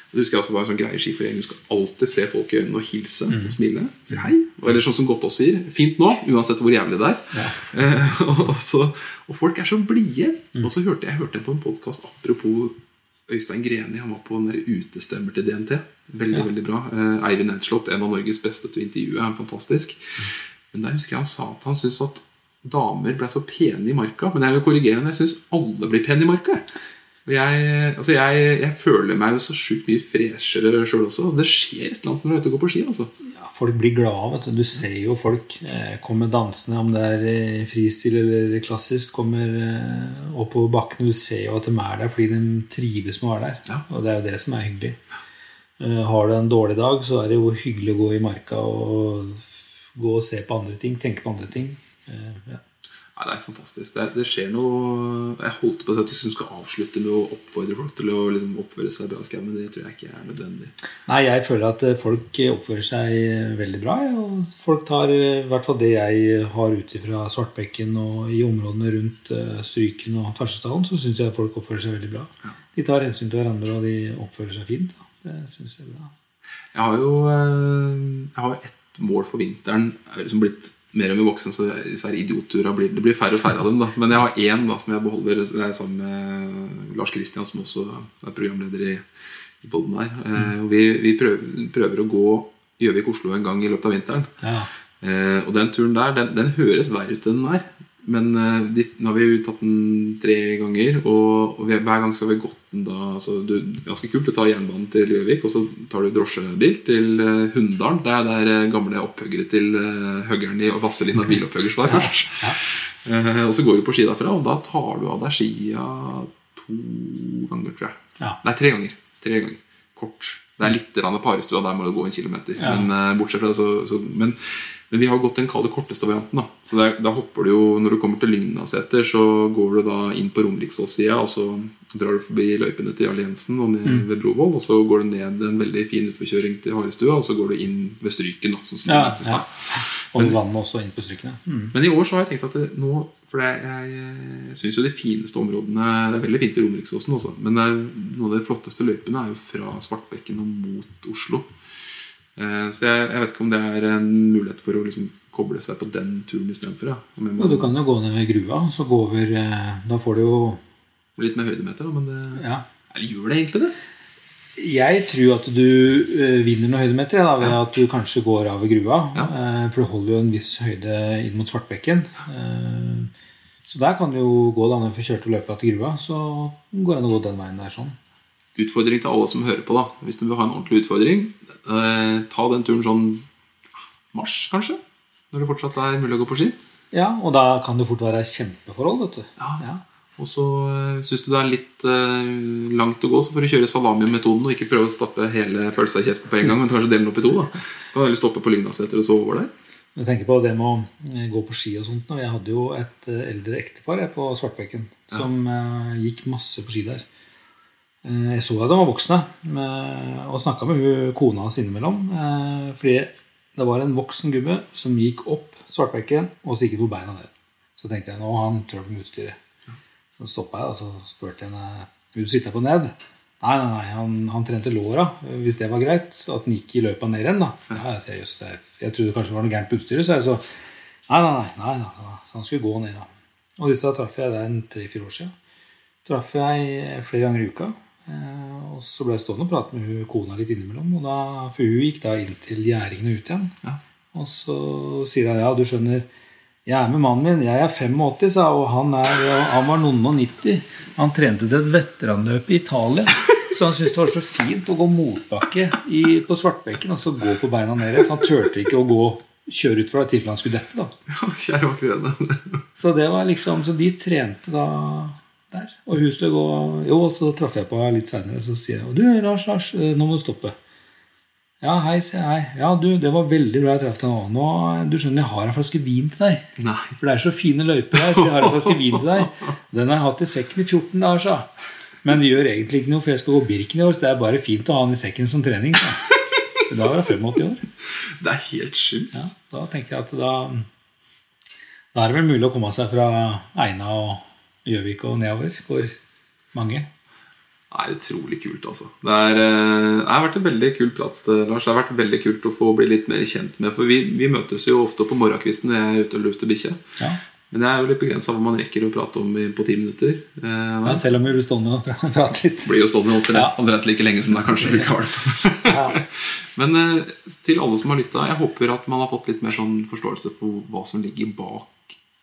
S1: det husker jeg også var en sånn greie i Du skal alltid se folk i øynene og hilse og smile. Si hei. Eller sånn som Gottaas sier, fint nå, uansett hvor jævlig det er. Eh, og, så, og folk er så blide. Og så hørte jeg hørte på en podkast apropos Øystein Greni. Han var på en utestemmer til DNT. Veldig, veldig bra. Eh, Eivind Edslott, en av Norges beste til å intervjue. Er fantastisk. Men der husker jeg han sa at han syntes at damer ble så pene i marka. Men jeg vil korrigere henne. Jeg syns alle blir pene i marka. Jeg, altså jeg, jeg føler meg jo så sjukt mye freshere sjøl også. Det skjer et eller annet når du er ute og går på ski. altså.
S3: Ja, folk blir glade. Du Du ser jo folk eh, komme dansende, om det er fristil eller klassisk, kommer eh, opp på bakkene. Du ser jo at de er der fordi de trives med å være der.
S1: Ja.
S3: Og det er jo det som er hyggelig. Eh, har du en dårlig dag, så er det jo hyggelig å gå i marka og gå og se på andre ting, tenke på andre ting. Eh, ja.
S1: Nei, Det er fantastisk. Det, det skjer noe Jeg holdt på at vi skal avslutte med å oppfordre folk til å liksom oppføre seg bra men det tror jeg ikke er nødvendig.
S3: Nei, jeg føler at eh, folk oppfører seg eh, veldig bra. Og folk tar i hvert fall det jeg har ut fra Svartbekken og i områdene rundt Stryken og Tarsesdalen, så syns jeg folk oppfører seg veldig bra. De tar hensyn til hverandre, og de oppfører seg fint. Da. Det syns jeg er bra.
S1: Jeg har jo Jeg har ett mål for vinteren. Jeg har liksom blitt mer og mer voksen, så disse idiotturene blir, det blir færre og færre av dem. da Men jeg har én da som jeg beholder. Det er sammen med Lars Kristian, som også er programleder i, i Bolden her. Eh, og vi, vi prøver, prøver å gå Gjøvik-Oslo en gang i løpet av vinteren.
S3: Ja.
S1: Eh, og den turen der, den, den høres verre ut enn den er. Men eh, de, nå har vi jo tatt den tre ganger, og, hver gang så har vi gått den da altså, du, Ganske kult. Du tar jernbanen til Gjøvik, og så tar du drosjebil til eh, Hunndalen. Det er der eh, gamle opphuggere til høggeren i Vasselina bilopphuggers var først. Eh, og så går du på ski derfra, og da tar du av deg skia to ganger, tror jeg.
S3: Ja.
S1: Nei, tre ganger. Tre ganger. Kort. Det er litt parestua, der må du gå en kilometer.
S3: Ja.
S1: Men bortsett fra det, så, så men, men vi har gått den kalde korteste varianten. da Så der, da hopper du jo Når du kommer til Lygnaseter, så går du da inn på Romeriksås-sida, og så drar du forbi løypene til Jarl Jensen og ned
S3: Mm.
S1: ved Brovoll, og så går du ned en veldig fin utforkjøring til Harestua, og så går du inn ved Stryken. da Sånn som
S3: Ja,
S1: det
S3: ja. Og vannet også inn på strykene. Mm.
S1: Men i år så har jeg tenkt at det, nå For det, jeg, jeg syns jo de fineste områdene Det er veldig fint i Romeriksåsen også, men det er, noen av de flotteste løypene er jo fra Svartbekken og mot Oslo. Eh, så jeg, jeg vet ikke om det er en mulighet for å liksom koble seg på den turen istedenfor. Ja. Jeg må-
S3: du kan jo gå ned ved grua, så gå over eh, Da får du jo
S1: Litt med høydemeter, da, men det,
S3: Ja.
S1: Eller gjør det egentlig det?
S3: Jeg tror at du eh, vinner noen høydemeter da, ved at du kanskje går av ved grua.
S1: Ja.
S3: For du holder jo en viss høyde inn mot Svartbekken. Så der kan du jo gå da når vi kjørte løypa til grua. Så går det an å gå den veien der sånn.
S1: Utfordring til alle som hører på. da Hvis du vil ha en ordentlig utfordring, eh, ta den turen sånn mars, kanskje? Når det fortsatt er mulig å gå på ski.
S3: Ja, Og da kan det fort være kjempeforhold, vet du.
S1: Ja.
S3: Ja.
S1: Og så eh, syns du det er litt eh, langt å gå, så får du kjøre salami-metoden og ikke prøve å stappe hele pølsa i kjeften på en gang, men kanskje dele den opp i to. da Kan heller stoppe på Lygnaseter og sove over der.
S3: Jeg tenker på det med å eh, gå på ski og sånt. Jeg hadde jo et eh, eldre ektepar jeg, på Svartbekken som ja. gikk masse på ski der. Eh, jeg så at de var voksne, og snakka med hun, kona hans innimellom. Eh, fordi det var en voksen gubbe som gikk opp Svartbekken, og så gikk to beina ned. Så tenkte jeg nå han trøbbel med utstyret. Så stoppa jeg og så spurte jeg henne vil du sitte på ned. Nei, nei, nei, han, han trente låra, hvis det var greit. At han gikk i løpet ned igjen. da. Ja, jeg, sier, just, er- jeg trodde kanskje det var noe gærent på utstyret, så jeg så Nei, nei, nei. nei. Så han skulle gå ned, da. Og disse traff jeg der tre-fire år siden. Traff jeg flere ganger i uka. Eh, Og så ble jeg stående og prate med hun kona litt innimellom. Og da, for hun gikk da inn til gjerdingen og ut igjen.
S1: Ja.
S3: Og så sier jeg ja, du skjønner, jeg er med mannen min. Jeg er 85, sa hun, og han, er, han var noen og 90. Han trente til et veteranløp i Italia. Så han syntes det var så fint å gå motbakke i, på Svartbekken og så gå på beina ned. For han turte ikke å gå kjøre utfor i tilfelle han skulle dette. da.
S1: Ja.
S3: Så det var liksom, så de trente da der. Og hun skulle gå Jo, og så traff jeg på henne litt seinere, så sier jeg Du, Lars, Lars, eh, nå må du stoppe. Ja, hei, sier jeg. Ja, du, det var veldig bra jeg traff deg nå. nå. Du skjønner, jeg har en flaske vin til deg.
S1: Nei.
S3: For det er så fine løyper her, så jeg har en flaske vin til deg. Den har jeg hatt i sekken i 14 dager, sa Men det gjør egentlig ikke noe, for jeg skal gå Birken i år, så det er bare fint å ha den i sekken som trening. Så. Da var jeg 85 år.
S1: Det er helt sjukt.
S3: Ja, da tenker jeg at da Da er det vel mulig å komme seg fra Eina og Gjøvik og nedover for mange.
S1: Det er utrolig kult, altså. Det, er, eh, det har vært en veldig kul prat, eh, Lars. Det har vært veldig kult å få bli litt mer kjent med. For vi, vi møtes jo ofte på morgenkvisten når jeg er ute og lufter bikkje.
S3: Ja.
S1: Men det er jo litt begrensa hva man rekker å prate om på ti minutter. Eh,
S3: Ja, selv om vi blir stående og prate litt.
S1: blir jo stående omtrent,
S3: Ja.
S1: like lenge som det er kanskje på.
S3: Ja.
S1: Men eh, til alle som har lytta, jeg håper at man har fått litt mer sånn forståelse for hva som ligger bak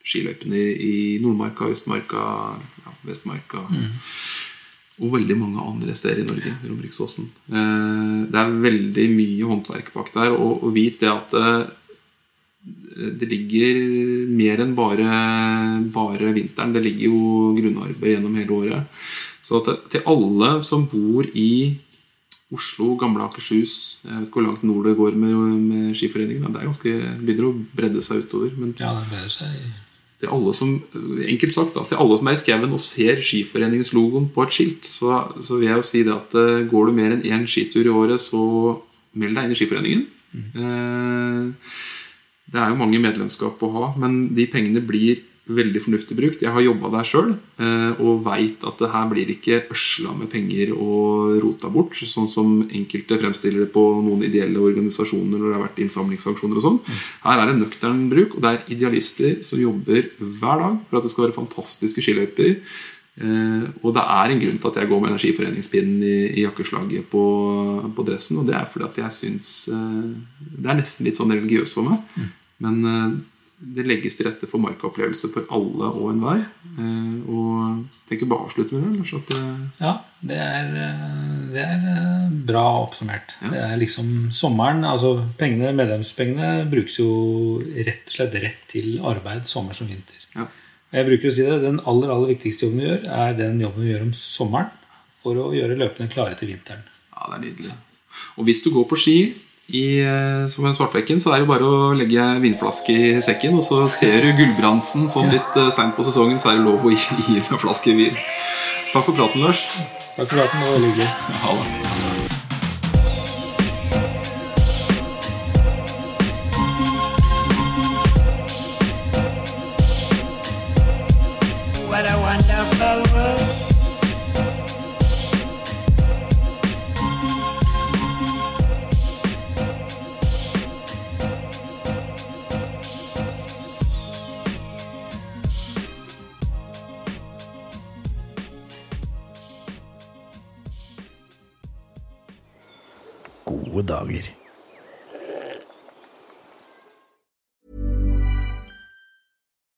S1: skiløypene i, Nordmarka, Østmarka, ja, Vestmarka og veldig mange andre steder i Norge. Romeriksåsen. Eh, det er veldig mye håndverk bak der, og, og vit det at eh, det ligger mer enn bare, bare vinteren. Det ligger jo grunnarbeid gjennom hele året. Så at det, til alle som bor i Oslo, Gamle Akershus Jeg vet ikke hvor langt nord det går med, med skiforeningen. Det er ganske, begynner å bredde seg utover. Men
S3: Ja, det ble seg
S1: til alle som enkelt sagt da, til alle som er i skauen og ser Skiforeningens logoen på et skilt, så, så vil jeg jo si det at eh, går du mer enn én skitur i året, så meld deg inn i Skiforeningen. Eh, det er jo mange medlemskap å ha, men de pengene blir veldig fornuftig brukt. Jeg har jobba der sjøl og veit at det her blir ikke øsla med penger og rota bort, sånn som enkelte fremstiller det på noen ideelle organisasjoner når det har vært innsamlingsaksjoner og sånn. Her er det nøktern bruk, og det er idealister som jobber hver dag for at det skal være fantastiske skiløyper Eh, og det er en grunn til at jeg går med energiforeningspinnen i, i jakkeslaget på, på, dressen. Og det er fordi at jeg syns eh, Det er nesten litt sånn religiøst for meg. Mm. Men eh, det legges til rette for markaopplevelse for alle og enhver. Eh, og tenker bare avslutte med det. At,
S3: ja, det er, det er bra oppsummert. Ja. Det er liksom sommeren altså pengene, Medlemspengene brukes jo rett og slett rett til arbeid sommer som vinter. Ja. Jeg bruker å si det, Den aller aller viktigste jobben vi gjør, er den jobben vi gjør om sommeren for å gjøre løpene klare til vinteren.
S1: Ja, det er nydelig. Og hvis du går på ski i eh, som en Svartbekken, så er det bare å legge vinflaske i sekken, og så ser du Gullbrandsen sånn litt uh, seint på sesongen, så er det lov å gi, en flaske vin. Takk for praten, Lars.
S3: Takk for praten, det var hyggelig.
S1: Ha det.